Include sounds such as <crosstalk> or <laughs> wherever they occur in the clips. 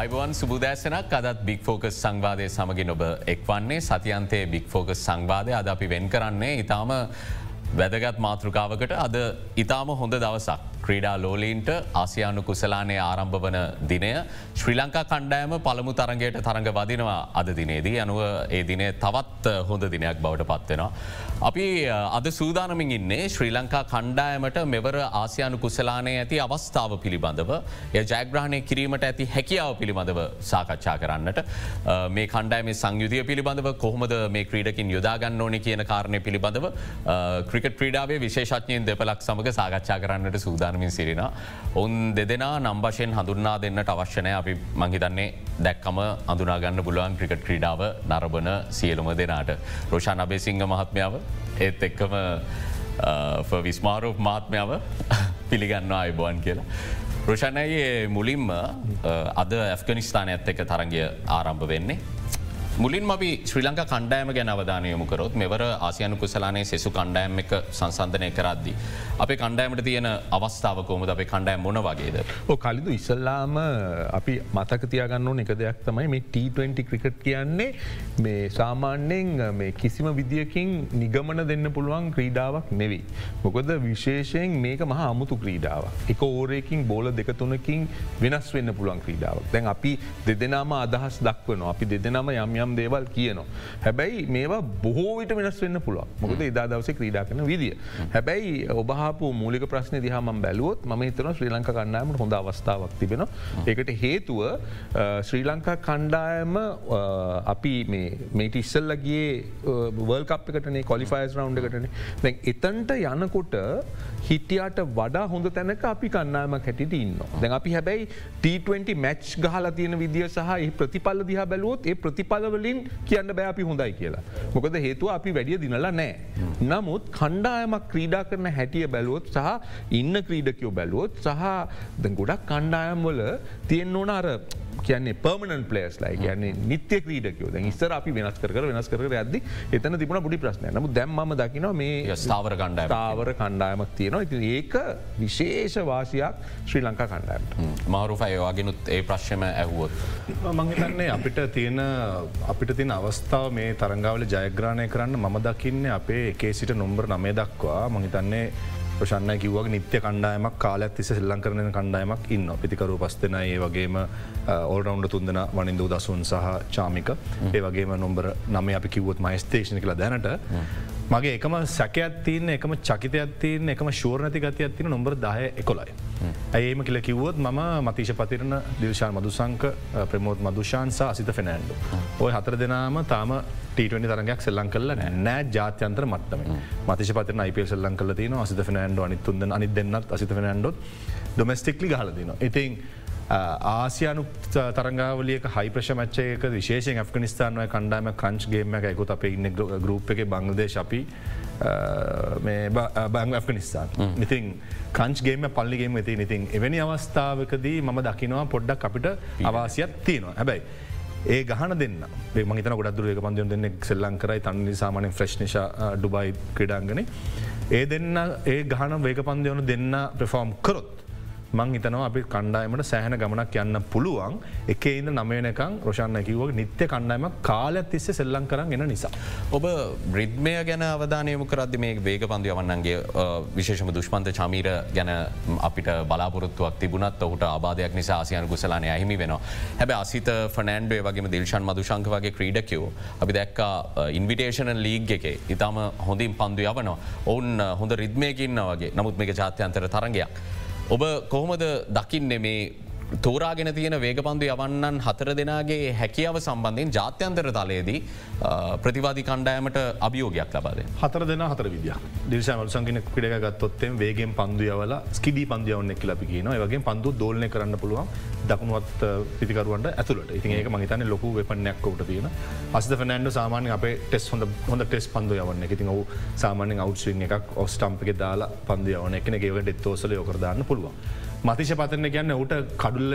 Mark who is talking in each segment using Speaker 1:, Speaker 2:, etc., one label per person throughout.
Speaker 1: අයිබවන් සුබදෑසනක් අදත් බික් ෆෝකස් සංවාදය සමගින් ඔබ එක්වන්නේ සතියන්තයේ බික් ෆෝකස් සංවාදය. අද අපි වෙන් කරන්නේ ඉතාම වැදගත් මාතෘකාවකට. අද ඉතාම හොඳ දවසක්. ක්‍රීඩා ලෝලීන්ට ආසියානු කුසලානය ආරම්භ වන දිනය. ශ්‍රී ලංකා කණ්ඩෑම පළමු තරගයට තරඟ වදිනවා අද දිනේදී. අනුව ඒ දිනය තවත් හොඳ දිනයක් බවට පත්වෙනවා. අපි අද සූදානමින් ඉන්නේ ශ්‍රී ලංකා කණ්ඩායමට මෙවර ආසියානු කුසලානය ඇති අවස්ථාව පිළිබඳව ය ජයග්‍රහණය කිරීමට ඇති හැකියාව පිළිබඳව සාකච්ඡා කරන්නට. මේ කණ්ඩෑම සංයුතිය පිළිබඳව කොහොමද මේ ක්‍රීඩකින් යොදාගන්න ඕනි කියන කාරණය පිළිබඳව ක්‍රිකට ක්‍රීඩාවේ විශේෂඥයෙන් දෙපලක් සමඟ සාකච්ඡා කරන්නට සූදානමින් සිරින. ඔවුන් දෙදෙනා නම්බශයෙන් හඳුන්නා දෙන්නට අවශ්‍යනය අපි මංහිතන්නේ දැක්කම අඳුනාගන්න පුළුවන් ක්‍රිකට ක්‍රීඩාව නරබන සියලුම දෙනාට. රෝෂාන අබේ සිංහ මහත්මාව ඒත් එක්කම විස්මාරෝප මාත්මාව පිළිගන්නවා අයිබෝන් කියලා. රෝෂණයේ මුලින්ම අද ඇෆ්ගනිස්ථාන ඇත් එක තරගය ආරම්භ වෙන්නේ. මුලින් අපි ශ්‍රී ලංක කණ්ඩෑම ගැන අවධානයමුකරොත් මෙවර ආසියනු කුසලානේ සෙසු කණ්ඩෑම් එක සංසන්ධනය කරද්දි. අපේ කණ්ඩෑමට තියෙන අවස්ථාව කෝමද අපේ කණ්ඩෑම් මොන වගේද.
Speaker 2: ඕ කලිදු ඉස්සල්ලාම අපි මතකතියාගන්න ඕන එක දෙයක් තමයි මේ T20 ක්‍රිකට් කියන්නේ මේ සාමාන්‍යෙන් මේ කිසිම විදිියකින් නිගමන දෙන්න පුළුවන් ක්‍රීඩාවක් නෙවෙයි. මොකොද විශේෂයෙන් මේක මහ අමුතු ක්‍රීඩාව. එක ඕරයකින් බෝල දෙකතුනකින් වෙනස් වෙන්න පුළුවන් ක්‍රීඩාවක්. දැන් අපි දෙදෙනම අදහස් දක්වන අපි දෙදෙනම යම් යම් දේවල් කියනවා. හැබැයි මේවා බොහෝවිට වෙනස් වෙන්න පුළුව මොකද එදා දවස ක්‍රීඩා කන විදිිය. හැබැයි ඔබහපු මූලික ප්‍රශ්න දිහම බැලුවොත් ම හිතන ශ්‍රී ලංක කණ්ඩායමට හොඳ අවස්ථාවක් තිබෙන. ඒකට හේතුව ශ්‍රී ලංකා කණ්ඩායම අපි මේට ඉස්සල්ලගේ වල් කප් එකටනේ කොලිෆයිස් රවන්් එකටන දැ එතන්ට යනකොට හිටියට වඩා හොඳ තැනක අපි කන්නාම හැටිට ඉන්න. දැන් අපි හැබැයි T20 මැච් ගහලා තියෙන විදිිය සහ ප්‍රතිපල්ල දිහා බැලුවොත් ඒ ප්‍රතිපල වලින් කියන්න බෑ අපි හොඳයි කියලා. මොකද හේතුව අපි වැඩිය දිනලා නෑ. නමුත් කණ්ඩායමක් ක්‍රීඩා කරන හැටිය බැලුවොත් සහ ඉන්න ක්‍රීඩකයෝ බැලුවොත් සහ ගොඩක් කණ්ඩායම් වල තියෙන් ඕන අර කියන්නේ පර්මණන් පලේස් ලයි කියන්නේ නිත්‍ය ක්‍රීඩකයෝ. දැ ස්තර අපි වෙනස් කර වෙනස් කර ඇද එතන තිබුණ පුඩි ප්‍රශ්නය නමු දැම්ම දකින මේ ස්ථාවර කණ්ඩා තාවර කණ්ඩායමක් තියෙනවා. ඉති ඒක විශේෂ වාසියක් ශ්‍රී ලංකා කණ්ඩායමට.
Speaker 1: මාරුෆයවාගෙනුත් ඒ ප්‍රශ්යම ඇහුවොත්.
Speaker 3: මංහිතන්නේ අපිට තියෙන අපිට තින අවස්ථාව මේ තරංගාවල ජයග්‍රාණය කරන්න මම දකින්න අපේ එකේ සිට නොම්බර නමේ දක්වා. මහිතන්නේ ප්‍රශන්න කිව්ව නිත්‍ය කණ්ඩායමක් කාලත් තිස සෙල්ලං කරන කණ්ඩායමක් ඉන්න පිතිකරු පස්තන ඒ වගේම ඕල්රවන්් තුන්දෙන වනින්දු දසුන් සහ චාමික. ඒ වගේම නොම්බර නම අපි කිවොත් මයිස්තේෂණ කළ දැනට මගේ එකම සැකයක් තියන්න එකම චකිතයක් තියන්න එකම ශෝර්ණති ගතියක් තින නොම්බර දාය එකොලයි. ඇඒම කියල කිව්වොත් මම මතිශ පතිරණ දිවශාල් මදුසංක ප්‍රමෝත් මදුෂාන්සා අසිත ෆෙනෑන්ඩු. ඔය හතර දෙනාම තාම ටීටනි තරගයක් සෙල්ලං කල නෑ ජාත්‍යන්තර මටම මතිශ පතන අයිප සෙල්ලං කල තින අසිත ෆෙනෑන්ඩ අනිතුන්ද අනි දෙන්නත් අසිත ෆෙනෑන්ඩොත් ඩොමස්ටික්ලි හලදින. ඉතින් ආසියනු තරංගාවලියක හයි ප්‍රශමච්චයක විශේෂ ඇෆ්ගනිස්ානය කණ්ඩාම කංච්ගේම එකකුත් අප ඉන්න ගරුප් එක බංගදේශ අපි බං ඇෆ්ගනිස්ාන් ඉතින් කංච්ගේම පල්ලිගේම ඇති ඉතින් එවැනි අවස්ථාවකදී මම දකිනවා පොඩ්ඩක් අපිට අවාසියක් තියෙනවා හැබැයි. ඒ ගහන දෙන්න මහිත ගොඩ දුරක පන්දය දෙන්න සෙල්ලං කරයි තන්නි සාමානෙන් ෆ්‍රශ්නිශ ඩුබයි ක්‍රඩාංගන ඒ දෙන්න ඒ ගහන වේක පන්දයවන දෙන්න ප්‍රෆෝම් කරොත් මං හිතනවා අපි කණ්ඩායමට සෑහන ගමනක් යන්න පුළුවන් එක ඉන්න නමයනකං රෝෂණ කිව්ව නිත්‍ය කණ්ඩායම කාලයක් තිස්ස සෙල්ලං කරන්න එන නිසා.
Speaker 1: ඔබ බ්‍රිද්මය ගැන අවධානයම කරද මේ වේග පන්දු අවන්නන්ගේ විශේෂම දුෂ්පන්ත චමීර ගැන අපිට බලාපොරත්තුවක් තිබුණත් ඔහුට ආබාධයක් නිසා ආසියන ගුසලානය අහිමි වෙන. හැබ අසිත ෆනෑන්ඩේ වගේ දිල්ෂන් මදුශංක වගේ ක්‍රීඩකයෝ අපි දැක්කා ඉන්විටේෂන ලීග් එක ඉතාම හොඳින් පන්දු යවනවා ඔවුන් හොඳ රිද්මයකින්න වගේ නමුත් මේක ජාත්‍යන්තර තරගයක්. ඔබ කොහොමද දකින්නේ මේ තෝරාගෙන තියෙන වේගපන්දු යවන්නන් හතර දෙනාගේ හැකියාව සම්බන්ධයෙන් ජාත්‍යන්තර තලයේදී ප්‍රතිවාදි කණ්ඩෑමට අභියෝගයක් ලබද.
Speaker 3: හතර දෙන හතර විදිිය. දිර්ශමල් සංගෙන පිඩක ගත්තොත්තෙන් වේගෙන් පන්දුයවල ස්කිඩි පන්දියවන්න එක් ලබි කියන වගේ පන්දු දෝලනය කරන්න පුළුවන් දකුණුවත් පිතිකරුවන්ට ඇතුලට ඉතින් ඒක මහිතන ලොකු වෙපනයක් කොට තියෙන අස්ද ෆනන්ඩ සාමානය අපේ ටෙස් හොඳ හොඳ ටෙස් පන්දු යවන්න ඉතින් ඔහු සාමානෙන් අවට්ස්විං එකක් ඔස්ටම්පක දාලා පන්දියවන එකන ගේව ඩෙත්තෝසල යොකරදාන්න පුළුවන්. මතිශ පතන ගැන්න ට කඩුල්ල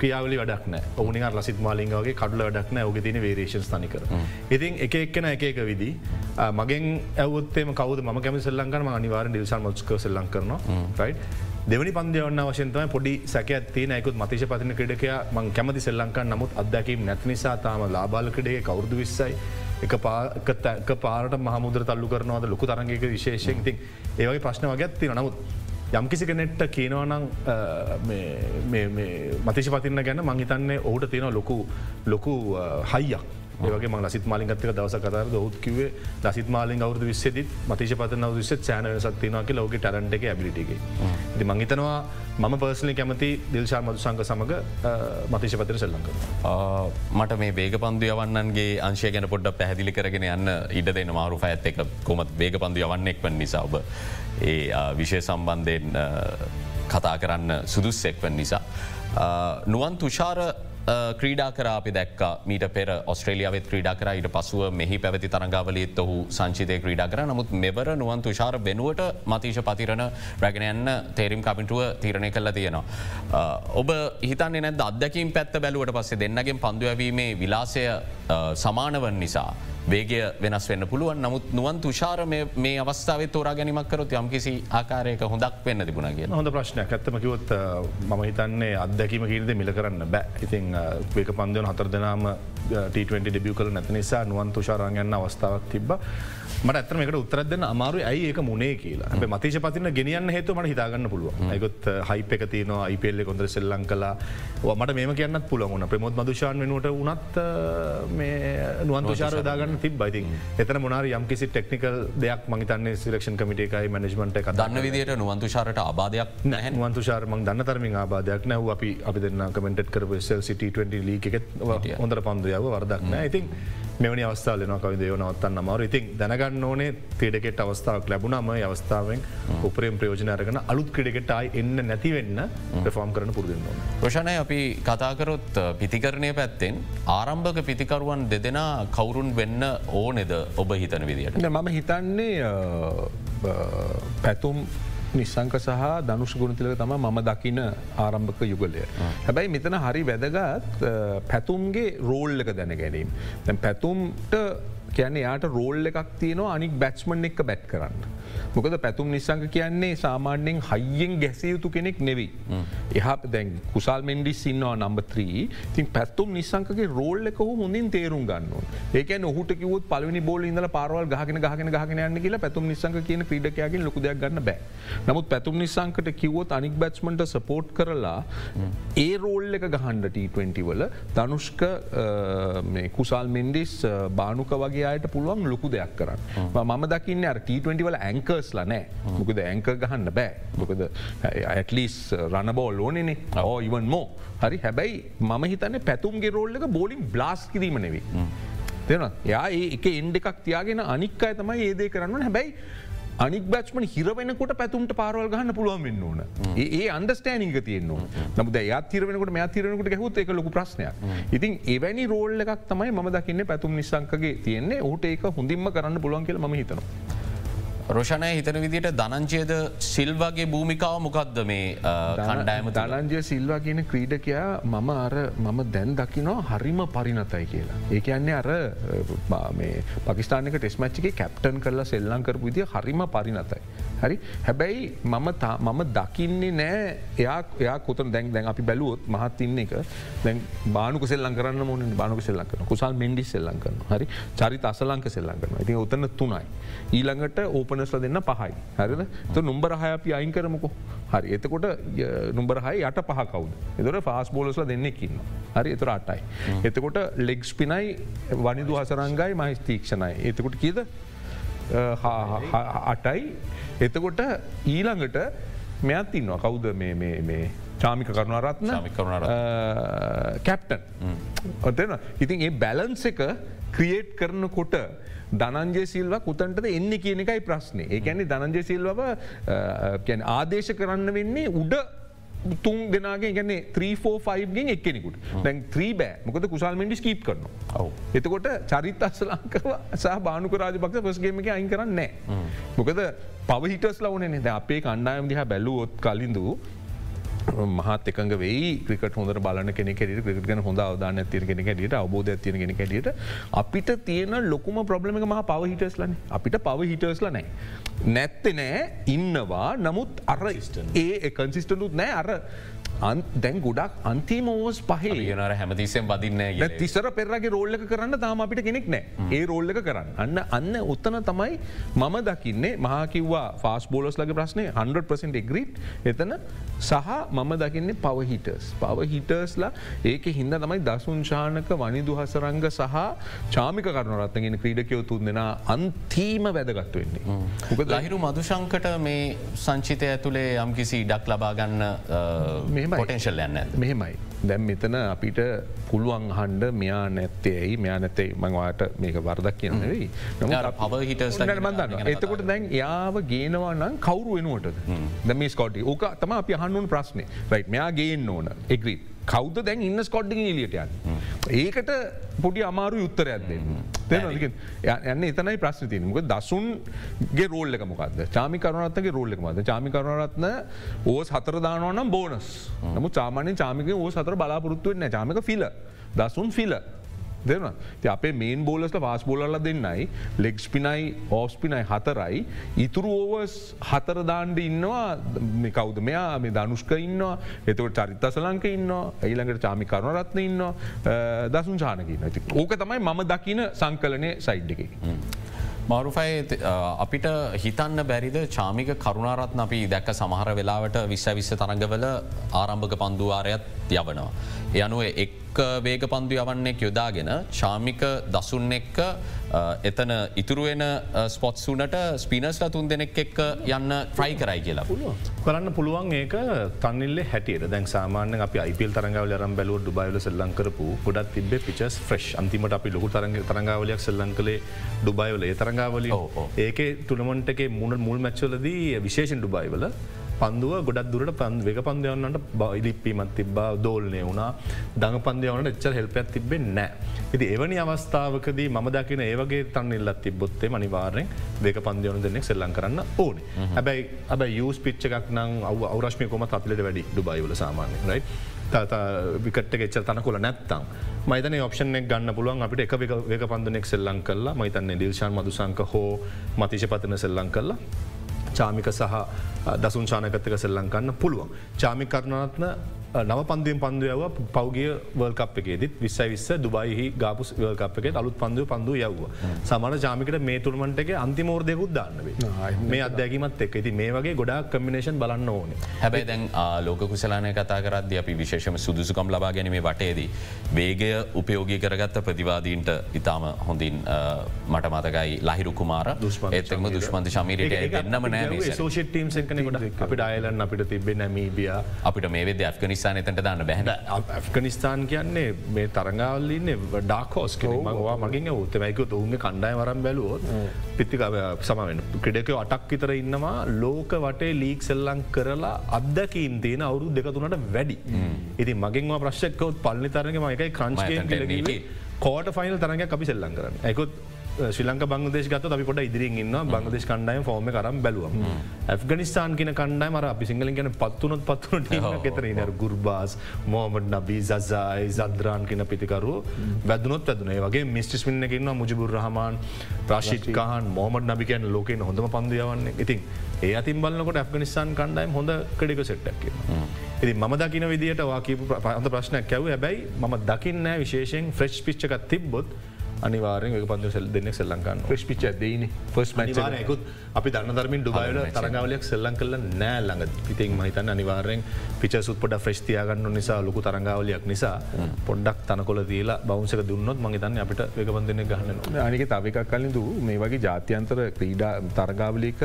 Speaker 3: ක්‍රියාවලි වැඩක්න ඕනි ලසිත් මාලින්ගගේ කඩුල වැඩක්න ඔග තින වේරේෂන් තනිකර. ඉතින් එක එක්කෙන එක එක විදි. මගෙන් ඇවත්තේ කවද? ම කැමි සෙල්ලංකරම අනිවාර නිල්සල් මොස්ක සෙල්ලං කරන යි දෙවනි පන්දයවන්න වශයන්තම පොඩි සැක ඇත්තේ නැකුත් මතිශ පතින ක්‍රඩකයා මං කැමති සෙල්ලංකන් නමුත් අදැකීම් නැති නිසා තාම ලාබාලකඩේ කවුරුදු විස්සයි එක පාරට මහමුදර තල්ලු කරනවද? ලොකු තරගක විශේෂයෙන්. ති ඒවගේ ප්‍රශ්න වගත්ති නමුත් යම්කිසි කෙනෙට්ට කියනවනං මතිශ පතින්න ගැන මංහිතන්නේ ඔහුට තියෙන ලොකු ලොකු හයියක්. ඒගේ ම ලසිත් මාලිගත්තක දවස කතර දෞත් කිවේ ලසිත් මාලින් අවුදු විස්සෙදි මතිශ පතන විස්ස චෑන සක්තිනවාක ලෝක ටරන්ට එක ඇබිලිටගේ ති මංහිතනවා මම පර්සලි කැමති දිල්ශා මතු සංක සමඟ මතිශ පතර සෙල්ලංක.
Speaker 1: මට මේ වේග පන්දු යවන්නන්ගේ අංශය ගැන පොඩ්ඩ පැහදිලි කරගෙන යන්න ඉඩ දෙන මාරු ඇත් එක කොමත් වේග පන්දු යවන්නෙක් වන නිසා ඔබ ඒ විශය සම්බන්ධයෙන් කතා කරන්න සුදුස්සෙක්වන් නිසා. නුවන් තුෂාර ක්‍රීඩා කරාපි දැක් මීට පෙර ඔස්ට්‍රේලියාවත් ක්‍රීඩා කර ඊට පසුව මෙහි පැවති තරංගාවලීත් ඔහු සංචිතය ක්‍රීඩා කර නමුත් මෙවර නුවන් තුෂාර වෙනුවට මතිශ පතිරණ රැගෙනයන්න තේරම් කමිටුව තීරණය කල්ල තියෙනවා. ඔබ හිතන්නේ නැද අදකින් පැත්ත බැලුවට පස්සේ දෙන්නගෙන් පන්දුවවීමේ විලාසය සමානවන් නිසා. වේගය වෙනස් වෙන්න පුළුවන්. නමුත් නුවන් තුෂාර මේ අවස්ථාව තෝරා ගැනීමක් කරොත් යම්කිසි ආකාරයක හොඳක් වෙන්න තිබුණ කිය
Speaker 3: හොඳ ප්‍රශ්නයක්. ඇත්තම කිවොත් මම හිතන්නේ අත්දැකීම කිරිද මිල කරන්න බෑ. ඉතින් වේක පන්දයන හතර දෙනාම T20 ඩිබිය කල නැති නිසා නුවන් තුෂාරංගන්න අවස්ථාවක් තිබ මට ඇතම එකට උත්තරදන්න අමාරු ඇයි ඒක මුණේ කියලා? අප මතිශ පතින ගෙනියන්න හේතු මට හිතාගන්න පුළුව ඇකොත් හයිප එක තියන අයිපෙල්ල කොඳර සෙල්ලං කලා මට මේම කියන්න පුළගුණ ප්‍රමෝත් මදුෂාන් වෙනුවට උනත් නුවන් තුෂාර දාගන්න තිබ බයිතින් එතන මොනාර යම්කිසි ටෙක්නිකල් දෙයක් මහිතන්නේ සිරක්ෂන් කමිටේකයි මනජමට එක
Speaker 1: දන්න විදියට නුවන්තුෂාරට ආබාධයක්
Speaker 3: නැ නුවන්තුෂාරමක් දන්න තරමින් ආබාධයක් නැව අපි අපි දෙන්න කමෙන්ට් කර සෙල් සිට20 ලීක එකත් හොඳර පන්දුයාව වරදක් නෑ. ඉතින් මෙවනි අවස්ථාව ලෙන කවි දේව නවත්තන්න අමාරු ඉතින් දැනගන්න ඕනේ ක්‍රඩකෙට අවස්ථාවක් ලැබුණම අවස්ථාවෙන් උපරෙන් ප්‍රයෝජන අරගෙන අලුත් ක්‍රඩකට අයි එන්න නැතිවෙන්න ප්‍රෆෝම් කරන පුරදුන්න.
Speaker 1: ප්‍රශණය අපි කතාකරොත් පිතිකරණය පැත්තෙන් ආරම්භක පිතිකරුවන් දෙදෙනා කවුරුන් වෙන්න ඕනෙද ඔබ හිතන විදිට.
Speaker 2: මම හිතන්නේ පැතුම් නිසංක සහ දනුෂ ගුණතිලක තම මම දකින ආරම්භක යුගලය. හැබැයි මෙතන හරි වැදගත් පැතුම්ගේ රෝල් එක දැන ගැනීම්. දැ පැතුම්ට කියන්නේ යාට රෝල් එකක් තියනවා අනික් බැට්ස්මන් එක බැට් කරන්න. මොකද පැතුම් නිසංක කියන්නේ සාමාන්‍යෙන් හයියෙන් ගැසිය යුතු කෙනෙක් නෙවී. එහ දැන් කුසල් මෙන්ඩිස් ඉන්නවා නම්බත්‍රී තින් පැත්තුම් නිසංකගේ රෝල් එක හොඳින් තේරුම් ගන්න. ඒක ඔහුට කිවත් පලනි බෝල ඉඳල පාරවල් ගහගෙන ගහගෙන ගහගෙන යන්න කියලා පැතුම් නිසංක කියන ක්‍රඩකයාගෙන් ලොකුදයක් ගන්න බෑ. නමුත් පැතුම් නිසංකට කිවොත් අනික් බැට්ස්මට සපෝට් කරලා ඒ රෝල් එක ගහන්ඩ T20 වල තනුෂ්ක කුසල් මෙන්ඩිස් බානුක වගේ අයට පුළුවන් ලොකු දෙයක් කරන්න. මම දකින්න ට20 වල ඇංකර්ස්ල නෑ. මොකද ඇංක ගහන්න බෑ. මොකද ඇටලිස් රණබෝල් ඕනෙනේ. ඕ ඉවන් මෝ හරි හැබැයි මම හිතන්න පැතුම්ගේ රෝල්ල එක බෝලින් බ්ලාස් කිරීම නෙවේ. දෙන යා ඒ එක එන්ඩ එකක් තියාගෙන අනික් අය තමයි ඒදේ කරන්න හැබැයි අනික් බච්මන හිරවෙනකොට පැතුම්ට පාරවල් ගහන්න පුළුවන් වෙන්න ඕන. ඒ අන්ඩස්ටෑනික තියන්න නමුද යතිරවෙනකට මෙ තිරනකට ගැහුත් එක ලොකු ප්‍රශ්නයක්. ඉතින් එවැනි රෝල්ල එකක් තමයි ම දකින්න පැතුම් නිසංකගේ තියන්නේ. ඔහුට ඒක හොඳින්ම කරන්න පුළුවන් කියල ම හිතනවා.
Speaker 1: රෝෂණය හිතන විදිට දනංචයද සිල්වගේ භූමිකාව මොකක්ද මේ කණ්ඩෑම
Speaker 2: දනංජය සිල්වා කියන ක්‍රීඩකයා මම අර මම දැන් දකිනවා හරිම පරිනතයි කියලා. ඒක යන්නේ අර පකිස්ානක ටෙස්මච්චික කැප්ටන් කරලා සෙල්ලංකරපු විදිය හරිම පරිනතයි. හරි? හැබැයි මම මම දකින්නේ නෑ. එයා කොතන? දැන් දැන් අපි බැලුවොත් මහත් ඉන්න එක. දැන් බානුක සෙල්ලන් කරන්න මොන බානුක සෙල්ලන් කරන කුසල් මෙන්ඩි සෙල්ලන් කරන හරි? චරිත අසලංක සෙල්ලන් කරන ඉතින් ඔතන්න තුනයි. ඊළඟට ඕපනස්ල දෙන්න පහයි. හරිද? තු නුම්බර හය අපි අයින් කරමකෝ. හරි. එතකොට නුම්බර හයි යට පහ කවුද? එතොට ෆාස් බෝලස්ල දෙන්නෙකින්න හරි? එතුර අටයි. එතකොට ලෙක්ස් පිනයි වනිදු හසරංගයි මහිස්තීක්ෂණයි එතකොට කීද අටයි. එතකොට ඊළඟට මෙත් ඉන්නවා. කවුද මේ චාමික කරුණරත්න? කැප්ටන් ඔතන ඉතින් ඒ බැලන්ස එක ක්‍රියේට් කරනකොට දනන්ජය සිල්ව කුතන්ටද එන්න කියන එකයි ප්‍රශ්නය ඒකැනෙ දනන්ජය සිල්වව ආදේශ කරන්න වෙන්නේ උඩ තුන් දෙනාගේ ගැන 345ගෙන් එක්කෙනෙකුට දැන් ත්‍රී බෑ. මොකද කුසල් මෙන්ඩි කීප් කරන එතකොට චරිත් අස්සලංකව සහ බානුක රාජපක්ෂ පස්ගේම එක අයින් කරන්න නෑ. මොකද පවහිටස් ලවනේ ද අපේ කණ්ඩායම් දිහා බැලුවොත් කලින්දු මහත් එකඟ වෙයි. ක්‍රිකට හොඳ බලන කෙනෙ ට ක්‍රිකට ගන හොඳ අවදාන තිර කෙනෙ ට අවබෝධ තියන කෙනෙ ට අපිට තියෙන ලොකුම ප්‍රබ්ලම මහ පව හිටස්ලන අපිට පව හිටස්ල නෑ. නැත්ත නෑ ඉන්නවා. නමුත් අර ඒ එකන්සිිස්ටනුත් නෑ. අර දැන් ගොඩක් අන්තිම ඕෝස් පහේ
Speaker 1: යනර හැමතිසෙන් වදින්න
Speaker 2: තිස්සර පෙරගේ රෝල්ලක කරන්න තාම අපිට කෙනෙක් නෑ. ඒ රෝල්ලක කරන්න. අන්න අන්න උත්තන තමයි මම දකින්නේ. මහකිවවා ෆාස් බෝලස් ලගේ ප්‍රශ්නය 100% එග්‍රීට් එතන සහ මම දකින්නේ පව හිටර්ස් පව හිටර්ස්ලා ඒක හින්ද තමයි දසුංශානක වනිදු හසරංග සහ චාමික කරනරත්ගෙන ක්‍රීඩකයෝ තුන් දෙෙන අන්තීම වැදගත්තු වෙන්නේ.
Speaker 1: ලහිරු මදුශංකට මේ සංචිතය ඇතුළේ යම් කිසි ඩක් ලබාගන්න පොටෙන්ශල් යන්න
Speaker 2: මෙහෙමයි. දැම් මෙතන අපිට පුළුවන් හන්ඩ මෙයා නැත්තේයි මෙයා නැතේ මංවාට මේක වර්දක් කියන වෙයි
Speaker 1: පව හිට
Speaker 2: මන්දන්න එතකොට දැන් යාව ගේනවා නම් කවරු වෙනුවට දැම ස්කොටි ඕක තම අපි අහන්නුන් ප්‍රශ්නය රයි් මෙයා ගේන්න ඕන. එග්‍රීත් කෞද දැන් ඉන්න ස්කොඩ්ඩි ලියටයන්. ඒකට පොඩි අමාරු උත්තරයක් දෙන්න. යන්න එතනයි ප්‍රශ්න තිනක දසුන්ගේ රෝල්ලක මොකද චාමි කරුණත්තගේ රෝල්ලක මද චාමි කරුණරත්න ඕස් හතර දානවනම් බෝනස් නමු චාමානය චාමික ඕ සතර බලාපොරත්තුවෙන්න චාමික ෆිල දසුන් ෆිල දෙන අපේ මේන් බෝලස්ට වාස් බෝලල දෙන්නයි. ලෙක්ස් පිනයි ඕස් පිනයි හතරයි. ඉතුරු ඕවස් හතර දාණ්ඩ ඉන්නවා. කවද? මෙයා මේ දනුෂ්ක ඉන්නවා. එතවට චරිත්තස ලංක ඉන්න ඒළඟට චාමි කරුණරත්න ඉන්න දසුන් චානකින්න ඕක තමයි මම දකින සංකලනය සයිඩ් එක.
Speaker 1: මාරුෆයි අපිට හිතන්න බැරිද චාමික කරුණාරත්න අපි දැක්ක සමහර වෙලාවට විශ්ස විස්ස තරඟවල ආරම්භක පන්දුවාරයත් යවනවා. යනුව එක් වේග පන්දු යවන්නෙක් යොදාගෙන චාමික දසුන් එක්ක එතන ඉතුරුවෙන ස්පොත්සුනට ස්පිනස්ල තුන් දෙනෙක් එක්ක යන්න ට්‍රයි කරයි කියලා. පුළුව.
Speaker 3: කරන්න පුළුවන් ඒක තන්නිල්ල හැටියට. දැන් සාමාන්‍ය අපි අයිපල් තරගව රම් බැලුව ඩුබයිල සෙල්ලං කරපු ගොඩත් තිබ පිචස් ෆ්‍රෙෂ් අන්තිමට අපි ලොකු තරග තරගාවලයක් සෙල්ලං කළේ ඩුබයිවල ඒ තරගාවල ඒක තුළමොන්ටක මුණ මුල් මැච්චලදී විශේෂන් ඩුබයිවල පන්දුව ගොඩක් දුරට පන් වක පන්දයවන්නට බයිලිප්පීමත් තිබ්බා දෝල්නය වුණා. දඟ පන්දයවනට එච්චර හෙල්පැත් තිබෙන් නෑ. ඉති එවැනි අවස්ථාවකදී මම දකින ඒවගේ තන් ඉල්ලත් තිබොත්තේ මනිවාරෙන් වේක පන්දයවන දෙනෙක් සෙල්ලං කරන්න ඕන. හැබැයි අබ යස් පිච්ච එකක් නං අව අවරශ්මය කොම තත්ලට වැඩි ඩුබයිවල සාමාන්‍ය රයි. විකට එච්ච තන කොල නැත්තම්. මයිතන ඔප්ෂනෙක් ගන්න පුළුවන් අපිට එක වේක පන්දනෙක් සෙල්ලං කල්ලා මයිතන්නේ දිල්ශාන් මදුසංක හෝ මතිශ පතන සෙල්ලං කල්ලා චාමික සහ දසුන් ශානකත්තක සෙල්ලංකන්න පුළුවන්. චාමි කරණනත්න නව පන්දුවෙන් පන්දුව පෞගිය වල්කප් එකේදත් විස්සයි විස්ස දුබයිහි ගාපු වල්කප් එකේ අලුත් පන්දුව පන්දු යව්ව. සමන ජාමිකට මේ තුරමන්ටගේ අන්තිමෝර්දයකුත් දාන්න මේ අදැකිමත් එක් ඇති මේ වගේ ගොඩක් කමිනේෂන් බලන්න ඕන.
Speaker 1: හැබැයි දැන් ලෝක කුසලානය කතා කරද අපි විශේෂම සුදුසුකම් ලබා ගැනීමේ වටේදී. වේගය උපයෝගී කරගත්ත ප්‍රතිවාදීන්ට ඉතාම හොඳින් මට මතකයි ලහිරු කුමාර. ඒතම දුෂ්මන්ත ශමීරයට එන්නම නෑ
Speaker 3: සෝෂ ටීම් සකනකට අපිට අයලන් අපිට තිබෙන නමීබිය
Speaker 1: අපිට මේ වෙද ඇෆ්ගනිස් නිසාන එතට දාන්න බැහන
Speaker 3: ඇෆ්ගනිස්ථාන් කියන්නේ මේ තරංගාවල්ලන්න ඩාකෝස් මවා මගින් උත්තමයික ඔවුන්ගේ කණ්ඩාය වරම් බැලුවොත් පිත්තිකාව සමෙන් ක්‍රඩක අටක් විතර ඉන්නවා. ලෝක වටේ ලීක් සෙල්ලං කරලා අදකින් තියෙන අවුරු දෙකතුනට වැඩි. ඉති මගින්වා ප්‍රශ්කකොත් පල්ලි තරග මයකයි ක්‍රංච් කෝට ෆයිනල් තරග අපි සෙල්ලං කරන්න. ඇකුත් ශ්‍රලංක බංගදේශ ගත අපි පොට ඉදිරින් ඉන්න බංගදේශ කණ්ඩායම ෆෝර්ම කරම් බැලුවම්. ඇෆගනිස්ාන් කියන කණ්ඩාය මර අපි සිංහල ගැන පත්වනොත් පත්වනට ෙතර ගුර්බාස් මෝමඩ් නබී සසයි සද්‍රාන් කියන පිතිකරු වැදනොත් ඇදනේ වගේ මිස්ටිස්මින්න එකන්න මුජබුර රහමාන් ප්‍රශිත්කාහන් මෝමඩ් නබිකයන් ලෝකෙන් හොඳම පන්දයවන්න ඉතින් ඒ අතින් බලන්නකොට ඇෆගනිස්ාන් කණ්ඩායම් හොඳ කඩික සෙට්ටක් ඉති ම දකින විදිට වාකීපු පහඳ ප්‍රශ්නයක් කැව හැබැයි ම දකින්න විශේෂෙන් ෆ්‍රෙස්් පිච්චකත් තිබ්බොත් අනිවාරෙන් එක පන්ද සෙල් දෙනෙක් සෙල්ලංකන්න ්‍රස් පිච් දන ෆස් මකුත් අපි දන්න දරමින් ඩුබයිල තරගවලයක් සෙල්ලං කල නෑ ළඟ. පිතින් මහිතන් අනිවාරෙන් පිච සුපට ෆ්‍රස්තියාගන්න නිසා ලොකු තරංගාවලයක් නිසා පොඩ්ඩක් තනකොල දීලා බෞන්සක දුන්නොත් මහිතන්න අපිට වකබන්දන ගහන්න
Speaker 2: අනික තවිකක් කලින්දු මේ වගේ ජාත්‍යන්තර ක්‍රීඩා තරගාවලික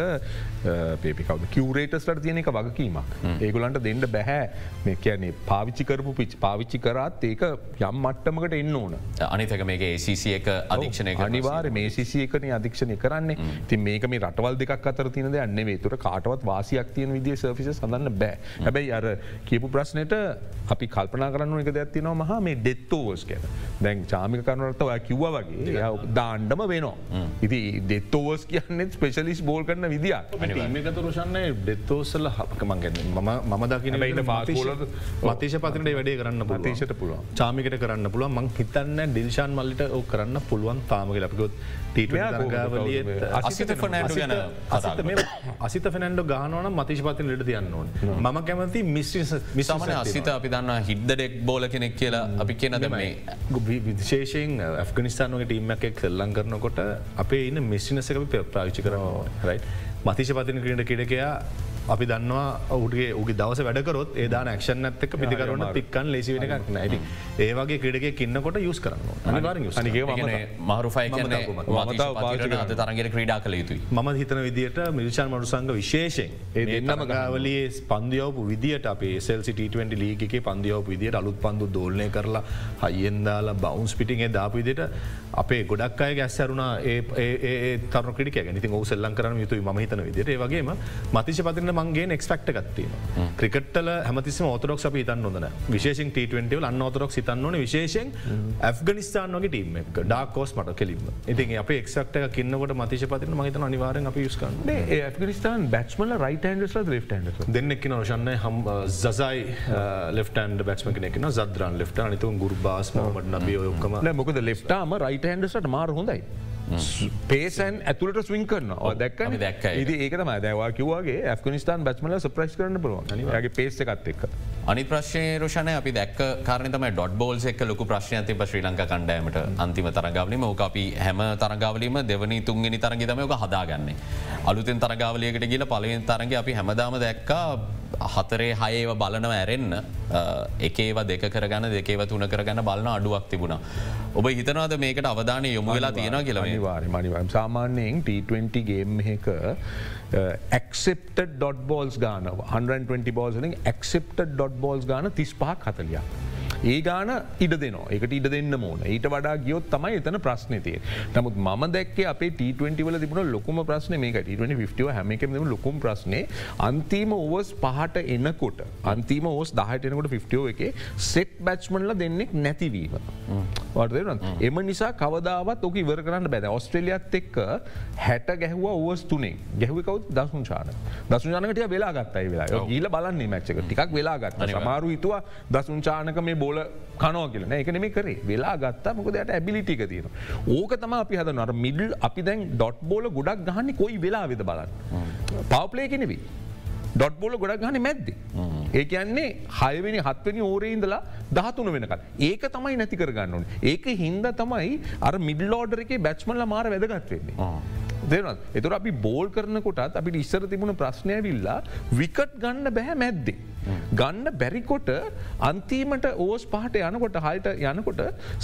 Speaker 2: පේපිකව කිවරේටස්ට තියෙන එක වගකීමක්. ඒගොලන්ට දෙන්න බැහැ මේ කියන්නේ පාවිච්චි කරපු පිච් පාවිච්චි කරත් ඒක යම් මට්ටමකට එන්න ඕන.
Speaker 1: අනිතක මේක ඒසිය ඒක අධීක්ෂණය
Speaker 2: අනිවාර මේ සිසියකන අධික්ෂණය කරන්නේ. ති මේක මේ රටවල් දෙකක් අතර තියනද අන්නේ තුර කාටවත් වාසියක් තියන විදිිය සර්ෆිස සඳන්න බෑ. හැබැයි අර කියපු ප්‍රශ්නයට අපි කල්පනා කරන්න එක දැත්තිනවා මහා මේ ඩෙත්තෝවස් කියන දැන් චාමික කරනරත ඔය කිව්ව වගේ දාණ්ඩම වෙනවා. ඉති ඩෙත්තෝවස් කියන්නෙත් ස්පෙශලිස් බෝල් කරන විදිියක්.
Speaker 3: මේකත රෝෂන්නේ ඩෙත්තෝසල්ල හපකමන්ගන්න ම මම දකින
Speaker 2: fast bowler-
Speaker 3: මතේශ පතිනට වැඩේ කරන්න
Speaker 2: මතේෂයට පුළුවන්.
Speaker 3: චාමිකට කරන්න පුළුව මං හිතන්න ඩිල්ෂාන් මල්ලිට ඔ කරන්න පුළුවන් තාමක ලපිකොත්?
Speaker 1: අසිත ෆනෑන්ඩු ගැන කතා කරමු.
Speaker 3: අසිත ෆනන්ඩ ගානවන මතිශ පතින ලට තියන්න ඕන. ම කැමති මිස්්‍රිස
Speaker 1: සමන අසිත අපි දන්න හිද්දඩෙක් බෝල කෙනෙක් කියලා අපි කියනද මේ
Speaker 3: විශේෂයෙන් ඇෆගනිස්ානගේ ටීමක් එක් සෙල්ලං කරනකොට අපේ ඉන්න මිස්්ිනසක ප්‍රාවිච්චි කරනවා රයි මතිශ පතින කිරට කිඩකයා අපි දන්නවා ඔුගේ උගේ දවස වැඩකරොත් ඒදා ක්ෂන් ඇත්තක පිතිකරන පික්කන් ලෙසි වෙන එකක් නැති ඒවගේ ක්‍රඩක කින්නකොට යුස් කරන්න
Speaker 2: පාවිච්චි
Speaker 1: අද තරගෙට ක්‍රඩා කළ යුතුයි.
Speaker 3: මම හිතන විදිට මිල්ෂන් මරුසංග විශේෂෙන්
Speaker 2: ඒ දෙන්නම
Speaker 3: ගාවලේ පන්දියවපු විදිට අපේ සෙල්සිට20 ලීගක පන්දියවපු විදිට අලුත් පන්දු දෝලනය කරලා හයිෙන්දාලා බවන්ස් පිටිගේ දාපු විදිට අපේ ගොඩක් අය ගැස්සරුණා ඒ තර ක්‍රඩික ඉති ඔ සෙල්ලන් කරන යුතු ම හිතන විදිට වගේම මතිශ පතින මගේ එක්ස්පෙක්ට ගත්වීම ක්‍රිකට්ල හැමතිම ෝතරක් අපි තන් නොදන විශේෂෙන් ට අන්න ෝතරක් සිතන්නන විශේෂෙන් ඇෆ්ගනිස්ානගේ ටීම ඩාකෝස් මට කෙලිම ඉතින් අප එක්ක්ට කින්නකට මතිශ පතින මහිත අනිවාරෙන් අපි යස්කන්න
Speaker 2: ඇෆගනිස්ාන් බැච්මල රයිට න්ඩ ලෙට න්ඩ
Speaker 3: දෙන්නෙක්න රෝෂන්න හම් සසයි ලෙෆ්ටන් බැක්ම කෙනෙන සද්‍රන් ලෙෆ්ට අනිතු ගුර්බාස් මට නබිය ඔක්කම.
Speaker 2: මොකද ලෙෆ්ටාම රයිට හන්ඩසට මාර හොඳයි. පේසන් ඇතුලට ස්විං කරන දැක්. ඉති ඒකතම දැවා කිවගේ ඇෆගනිස්ාන් බැච්මල සප්‍රයිස් කරන්න පුළුවන්. ගේ පේස එකත් එක්
Speaker 1: අනි ප්‍රශ්ය රෝෂණය අපි දැක් කාරනතම ඩොට් බෝල්ස එක් ලොකු ප්‍රශ්න තිබ ශ්‍රී ලංක කණ්ඩෑමට අන්තිම තරගාවලීම ඕක අපි හැම තරගාවලීම දෙවනි තුන්ගෙන තරග තමයක හදාගන්නේ. අලුතෙන් තරගාවලියකට ගිල පලවෙන් තරග අපි හැමදාම දැක්කා හතරේ හයේව බලනව ඇරෙන්න්න එකේව දෙක කරගන්න දෙකේව තුන කරගන්න බලන අඩුවක් තිබුණ. ඔබ හිතනවාද මේකට අවධානය යොමු වෙලා තියෙන කියලවේ
Speaker 2: වාරි මනිවම් සාමාන්‍යයෙන් T20 ගේම් එක ඇක්සෙප්ට ඩොට් බෝල්ස් ගාන 120 බෝල්සලින් ඇක්සෙප්ට ඩොට් බෝල්ස් ගාන තිස් පහක් හතලයක්. ඒ ගාන ඉඩ දෙනවා. එකට ඉඩ දෙන්න මෝන ඊට වඩා ගියොත් තමයි එතන ප්‍රශ්නතිය නමුත් ම දැක් අපේ T20 වල තිබුණ ලොකුම ප්‍රශ්න මේ T20 හැමකම ලොකුම් ප්‍රශ්නය අන්තිම ඕවස් පහට එන්නකොට අන්තිම ඕස් දහටනකොට 50 එක සෙට් බැච්මන්ල දෙන්නෙක් නැතිවීම. වර්දන එම නිසා කවදාවත් ඕක ඉවර කරන්න බැද ඔස්ට්‍රලියත් එක්ක හැට ගැහව ඕවස් තුනේ ගැහවිකවත් දසුංචාන දසුජානකට වෙලා ගත්තයි වෙලා ගීල බලන්නේ මච්චක ටිකක් වෙලා ගත්ත. සමාරු හිතුවා දසුංචානක මේ බෝල කනෝ කියලන එක නෙම කරේ වෙලා ගත්තා මොකදයට ඇබිලිටික තියෙන. ඕක තම අපි හද නර මිඩල් අපි දැන් ඩොට් බෝල ගොඩක් ගහන්න කොයි වෙලා වෙද බලන්න. පවපලේ කෙනෙවී. ඩොට් බෝල ගොඩක් ගහන මැද්ද. ඒ කියන්නේ හයවෙනි හත්වනි ඕරේඉදලා දහතුන වෙනකල්. ඒක තමයි නැති කරගන්නවන්. ඒක හින්ද තමයි අර මිඩල්ලෝඩර එක බැච්මල්ල මාර වැදගත්වෙන්නේ. දෙනත් එතුර අපි බෝල් කරනකොටත් අපි ඉස්සර තිබුණ ප්‍රශ්නය විල්ලා විකට් ගන්න බැහැ මැද්දේ. ගන්න බැරිකොට අන්තිමට ඕස් පහට යනකොට හයට යනකොට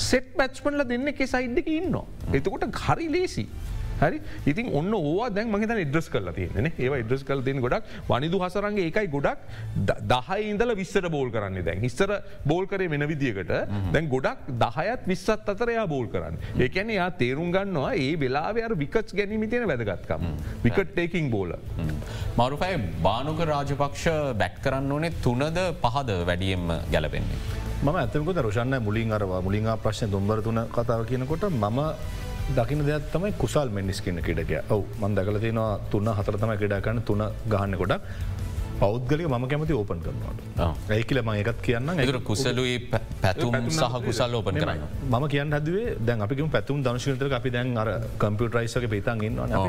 Speaker 2: සෙට් බැච්මන්ල දෙන්න එක සයිඩ්ක ඉන්න. එතකොට හරි ලේසි. හරි? ඉතින් ඔන්න ඕවා දැන් මහිත ඉඩ්‍රස් කල තියන ඒ ඉඩ්‍රස් කල තින ගොඩක්. වනිදු හසරන්ගේ එකයි ගොඩක් දහයි ඉඳල විස්සර බෝල් කරන්න දැන්. හිස්සර බෝල් කරේ වෙන විදිියකට. දැන් ගොඩක් දහයත් විස්සත් අතරයා බෝල් කරන්න. ඒකැන යා තේරුම් ගන්නවා ඒ වෙලාවයාර විකට් ගැනීම තියෙන වැදගත්කම. විකට් ටේකින් බෝල
Speaker 1: මරුපයි බානුක රාජපක්ෂ බැක් කරන්න ඕනේ තුනද පහද වැඩියෙන්ම ගැලපෙන්නේ.
Speaker 3: ම ඇතමක රෝෂන්න මුලින් අරවා. මුලින් ප්‍රශ්න දුම්බර තුන කතාව කියනකොට මම දකින දෙයක් තමයි කුසල් මෙනිස් කියන්න ක්‍රඩක ඔව මන් දකල තියෙනවා තුන්න හතර තම ක්‍රඩාකන්න තුන ගහන්න ගොඩක්. පෞද්ගලක ම කැමති ඕපන් කරනවාට ඇයිකිල ම එකත් කියන්න
Speaker 1: එතුර කුසලුයි පැතුම් සහ කුසල් ඕපන් කරන්න.
Speaker 3: මම කියන්න හදවේ දැන් අපිකම පැතුම් දංශනතක අපි දැන් අර කම්පියුටරයිසක පිතන් ඉන්නවා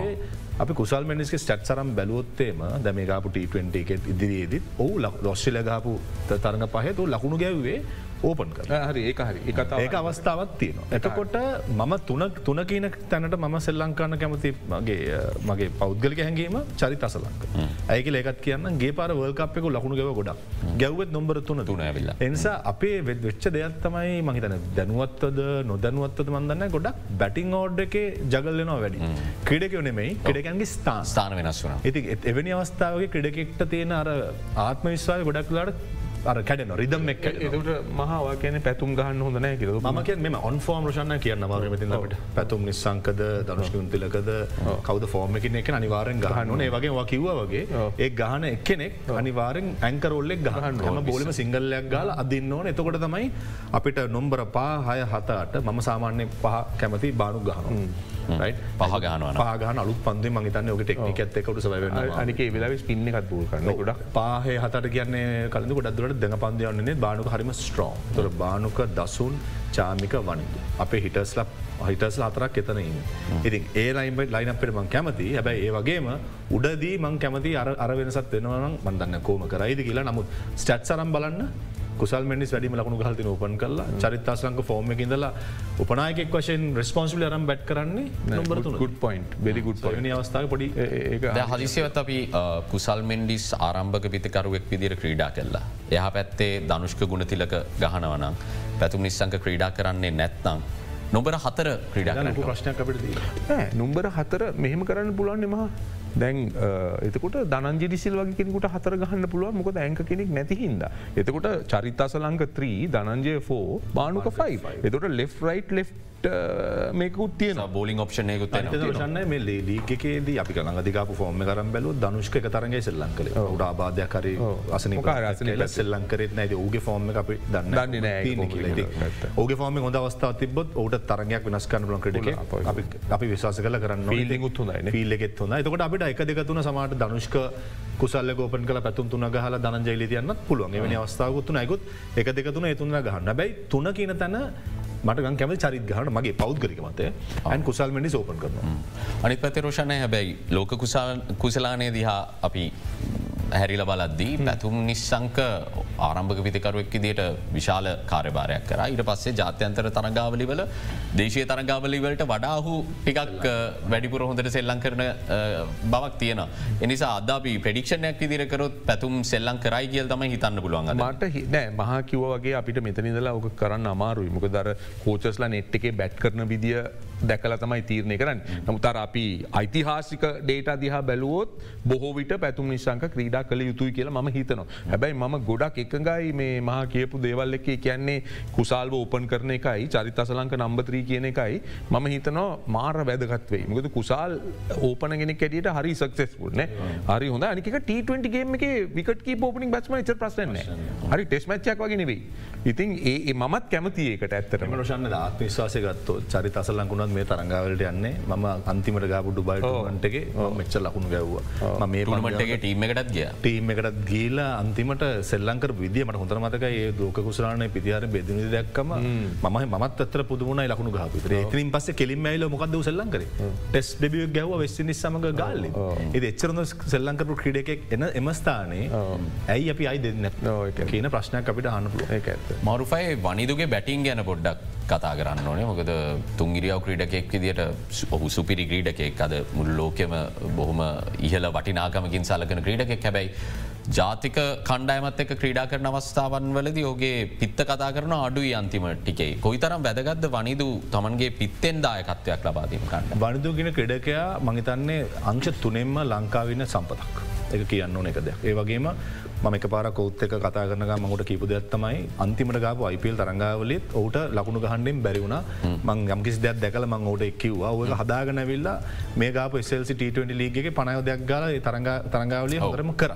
Speaker 3: අපි කුසල් මෙනිස්ක ස්ටට් සරම් බැලුවොත්තේම දැමේගාපු ට20 එකෙත් ඉදිරියේදත් ඔහු ලොස්්ශිල ගාපු තරඟ පහතු ලකුණු ගැව්වේ ඕපන් කර
Speaker 2: හරි. ඒ හරි.
Speaker 3: ඒක අවස්ථාවත් තියෙන. එතකොට මම තුන තුන කියන තැනට මම සෙල්ලංකාන්න කැමති මගේ මගේ පෞද්ගලික හැඟීම චරිත අසලංක. ඇයික ඒකත් කියන්න ගේ පාර වල්කප්යකු ලකුණු ගැව ගොඩක්. ගැව්වත් නොම්බර තුන
Speaker 1: තුන ඇවිල්ල.
Speaker 3: එනිසා අපේ වෙත් වෙච්ච දෙයක් තමයි මහිතන දැනුවත්වද නොදැනුවත්වද මන්දන්න ගොඩක් බැටිං ඕඩ් එක ජගල්ලනවා වැඩි. ක්‍රඩක නෙමයි ක්‍රඩකන්ගේ ස්ථාන.
Speaker 1: ස්ථාන වෙනස් වන.
Speaker 3: ඉති එවැනි අවස්ථාවගේ ක්‍රඩකෙක්ට තියෙන අර ආත්ම විශ්වාය ගොඩක්ලාට කැඩන රිදම් එක්
Speaker 2: එතට මහවා කියන පැතුම් ගහන්න හොඳ නෑ කිර
Speaker 3: මක මෙම ඔන්ෆෝර්ම් රෂන්න කියන්න මරමතින් අපට. පැතුම් නිසංකද දනුෂ්කුන්තිලකද කවද ෆෝර්ම එකන එක අනිවාරෙන් ගහන්න ඒ වගේ කිව්ව වගේ ඒ ගහන එක්කෙනෙක් අනිවාරෙන් ඇංකරෝල්ලෙක් ගහන්න හම බෝලිම සිංගල්ලයක් ගාල අදින්න ඕන. එතකොට තමයි අපිට නොම්බර පා හය හතට මම සාමාන්‍ය පහ කැමති බානු ගහනු.
Speaker 1: පහ ගහනවා
Speaker 3: පාගන අලු පන්දේ මගේතන්න ඔක ටෙක්නික ඇත්තකට සවන්න
Speaker 2: අනික වෙලා පින්න එකත් බූ කරන්න ගොඩක්.
Speaker 3: පාහේ හතට කියන්නේ කලඳ ගොඩක්දුරට දෙන පන්දයන්නේ බානුක හරිම ස්ට්‍රෝන් තොර බානුක දසුන් චාමික වනිදු. අපේ හිටස්ල හිටස් අතරක් එතනන්න. ඉතින් ඒ ලයින්බට ලයිනපට මං කැමති. හැබැයි ඒ වගේම උඩදී මං කැමති අර අර වෙනසත් වෙනවනම් මන්දන්න කෝම කරයිද කියලා. නමුත් ස්ටට් සරම් බලන්න කුසල් මනිස් වැඩිම ලකුණු හල්ති ඕපන් කරලා. චරිතාසංක ෆෝර්ම ඉඳලා උපනායකෙක් වශයෙන් රස්පොන්සිල අරම් බැට් කරන්නේ
Speaker 2: ගුඩ් පොයින්් බෙරි ගුඩ්
Speaker 3: පනි අවස්ථාව පොඩි
Speaker 1: හදිසිවත් අපි කුසල් මෙන්ඩිස් ආරම්භක පිතිකරුවෙක් විදිර ක්‍රීඩා කෙල්ලා. එහ පැත්තේ ධනුෂ්ක ගුණතිලක ගහනවනම් පැතුම් නිස්සංක ක්‍රීඩා කරන්නේ නැත්නම්. නොබර හතර ක්‍රීඩා
Speaker 3: ප්‍රශ්නයක් අපට
Speaker 2: නුම්බර හතර මෙහෙම කරන්න පුලන් එමහා දැන් එතකොට දනජ ිසිල් වගේෙනකුට හතර ගහන්න පුළුව මොක ඇංක කෙනෙක් නැතිහින්ද. එතකොට චරිතසලංක 3 දනන්ජය ෆෝ බානුක ෆයි එතට ලෙෆ් රයිට් ලෙෆ් මේකුත් තියන
Speaker 1: බෝලින් ඔප්ෂනයකුත්
Speaker 3: ශන්න මේ ලේකේද අපි ළඟදිකාපු ෆෝර්ම කරම් බැලු දනුෂ්ක තරගේ සෙල්ලං කල උඩ ආබාධයක් කර අසන සෙල්ලං කරෙත් නැද ගේ ෆෝර්ම අපි දන්න දන්න ඕගේ ෆෝර්ම හොඳ අවස්ථාව තිබොත් ඕට තරගයක් වෙනස්කන්න ලන් ක්‍රඩ අපි විශවාස කල කරන්න ිල්ලිගුත්
Speaker 2: හොඳයි
Speaker 3: පිල්ලෙත් හොඳ තකට අපිට එක දෙකතුන සමට දනුෂ්ක කුසල්ල ගෝපන් කල පැතුන් තුන ගහල දනජයිලි තියන්න පුළුවන්. එවැනි අවස්ථාවකුත්තුන අයකුත් එක දෙකතුන එතුන්න ගහන්න. බැයි තුන කියන තැන මට කැම චරිත් ගහන මගේ පෞද්ගරික මතය. ඇන් කුසල් මඩි සෝපන් කරන.
Speaker 1: අනි පති රෝෂණය හැබැයි ලෝක කුසලානය දිහා අපි හැරිල බලද්දී පැතුම් නිශ්සංක ආරම්භක පිතිකරුවක් දිට විශාල කාර්යභාරයක් කර. ඉට පස්සේ ජාත්‍යන්තර තරගාවලිවල දේශය තරගාවලිවලට වඩාහු ටිකක් වැඩිපුර හොඳට සෙල්ලං කරන බවක් තියන එනිසා අදාපි ප්‍රඩික්ෂණයක් විදිරකරොත් පැතුම් සෙල්ලං කරයි කියල් තම හිතන්න පුළුවන්
Speaker 2: මට නෑ මහා කිව වගේ අපිට මෙතනිදලා ඕක කරන්න අමාරුයි. මොක දර කෝචස්ලා නෙට් එකේ බැට් කරන විදිිය දැකල තමයි තීරණය කරන්න. නමුතර අපි ඓතිහාසික ඩේට දිහා බැලුවොත් බොහෝ විට පැතුම් නිශංක ක්‍රීඩා කළ යුතුයි කියලා ම හිතනවා. හැබැයි ම ගොඩක් එකඟයි මේ මහා කියපු දේවල් එක. කියන්නේ කුසාල්ව ඕපන් කරන එකයි චරිතසලංක නම්බත්‍රී කියන එකයි. මම හිතනවා මාර වැදගත්වේ මොකද කුසාල් ඕපනගෙන කැටියට හරි සක්සෙස්පුල්න හරි හොඳ අනික ට20 ගේම එක විකට පෝපනිින් බස්ම ච ප්‍රශ්න හරි ටෙස් මච්චක් වගේ නෙවෙයි. ඉතින් ඒ මත් කැමතිඒකට ඇත්තට
Speaker 3: රෂන්න ආත්විශවාසය ගත්තු චරිතසලංකුණත් මේ තරංගාවලට යන්නේ. ම අන්තිමට ගාපු ඩුබයිටන්ටගේ මෙච්ච ලකුණු ගැව්වා. මේ
Speaker 1: පනමටගේ ටීම එකටත් ගිය.
Speaker 3: ටීම එකටත් ගීලා අන්තිමට සෙල්ලංකර විදිිය මට හොඳර මතක ඒ දෝක කුසලාන පිතිහර බෙදනි දැක්කම. මම මත් අතර පුදුමුණ ලකුණු ගාපිතර ඉතින් පස්ස කෙලින්මයිල මොකක්ද සෙල්ලංකර ටෙස් ඩෙබිය ගැව වෙස්සිනි සමඟ ගාල්ල එ එච්චරන සෙල්ලංකරු ක්‍රඩක එන එමස්ථානයේ ඇයි අපි අයි දෙන්න කියන ප්‍රශ්නයක් අපිට හනපු ඇත
Speaker 1: මරුෆයි වනිදුගේ බැටිං ගැන පොඩ්ඩක් කතා කරන්න ඕනේ. මොකද තුන්ගිරියාව ක්‍රීඩකෙක් විදිට ඔහු සුපිරි ක්‍රීඩකෙක්. අද මුල් ලෝකෙම බොහොම ඉහල වටිනාකමකින් සලකන ක්‍රීඩකෙක්. හැබැයි ජාතික කණ්ඩයමත් එක ක්‍රීඩා කරන අවස්ථාවන් වලද යෝගේ පිත්ත කතා කරන අඩුයි අන්තිම ටිකේ කොයිතරම් වැදගත්ද වනිදු තමන්ගේ පිත්තෙන් දායකත්වයක් ලබාදීම කන්න.
Speaker 3: වනිදුගෙන ක්‍රඩකයා මහිතන්නේ අංශ තුනෙම්ම ලංකාවන්න සම්පතක්. එක කියන්න ඕන එකද. ඒ වගේම ම එක පාර කෞත්තක කතා කරන මට කිපු දෙත්තමයි අන්තිමට ගාපු අයිපල් තරංගාවලත් ඔට ලකුණු ගහන්ඩෙන් බැරිවුණ මං යම්කිස් දෙයක් දැකල මං ඕට එක්කිවවා ඔය හදාගනැවිල්ලා මේ ගාප ස්ල්ට ලීගේ පනයෝදයක් ගල තරංගාවලිය හොරම කර.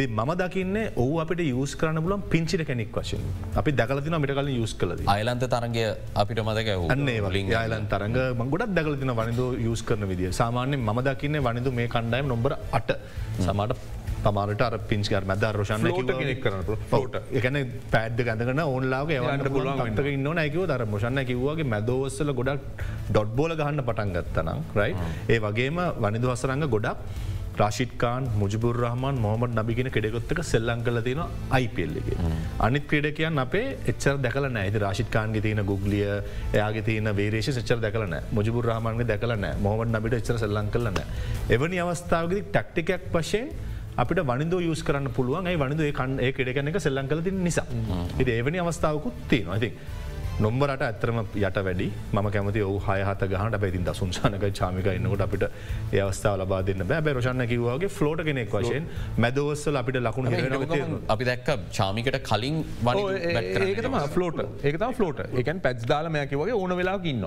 Speaker 3: ඒ මම දකින්න ඔහු අපිට යස් කරන පුලන් පිංචිට කෙනෙක් වශයෙන්. අපි දකලතින මිට කල යස් කලද
Speaker 1: අයිලන්ත තරගය අපිට මදක
Speaker 3: අන්නේ වලින් යාලන් තරග ගොඩක් දකලතින වනිදු යස් කරන විදිිය. සාමාන්‍ය ම දකින්න වනිදු මේ කණ්ඩායම් නොබර අට. සමට තමාට අර පින්ස්කර මැද රෝෂණ
Speaker 2: කෙනෙක් කරන ට
Speaker 3: එකන පැඩ් ගඳන ඕන්ලාගේ ඒවන්ට පුළුවන් ටක ඉන්න නැකව දර මොෂන්න කිව්වගේ මැදෝස්සල ගොඩක් ඩොඩ් බෝල ගහන්න පටන් ගත්තනම් රයි ඒ වගේම වනිදු හසරංග ගොඩක් රශිත්කාන් මුජබුර රහමන් මොහමට නබිගෙන කෙඩෙකොත්තක සෙල්ලං කල තියෙන අයිපල්ලගේ. අනිත් ක්‍රඩකයන් අපේ එච්චර දැකල නෑති රශිත්කාන්ගේ තියෙන ගුගලිය එයාගේ තියන වේරේශ ච්චර දැකලන මුජබුර රහමන්ගේ දැකලන මොහමට නබිට එච්චර සෙල්ලං කලන. එවනි අවස්ථාවගදි ටක්ටිකයක් වශයෙන් අපිට වනිද යස් කරන්න පුළුවන් ඒ වනිද කන් ඒ කෙඩගන එක සෙල්ලං කල නිසා. එ ඒවනි අවස්ථාවකුත් තියෙන. නොම්බරට ඇත්තරම යට වැඩි. ම කැමති ඔහු හයහත ගහට පැතින් දසුන්සානක චාමික ඉන්නකොට අපිට ඒවස්ථාව ලබා දෙන්න බෑ. රෝෂණ කිවවාගේ ෆලෝට කෙනෙක් වශයෙන් මැදවස්සල අපිට ලකුණු
Speaker 1: අපි දැක්ක චාමිකට කලින්
Speaker 2: ඒකතම ෆලෝට ඒකතම ෆලෝට එකන් පැච් දාල මෑකි වගේ ඕන වෙලා ඉන්න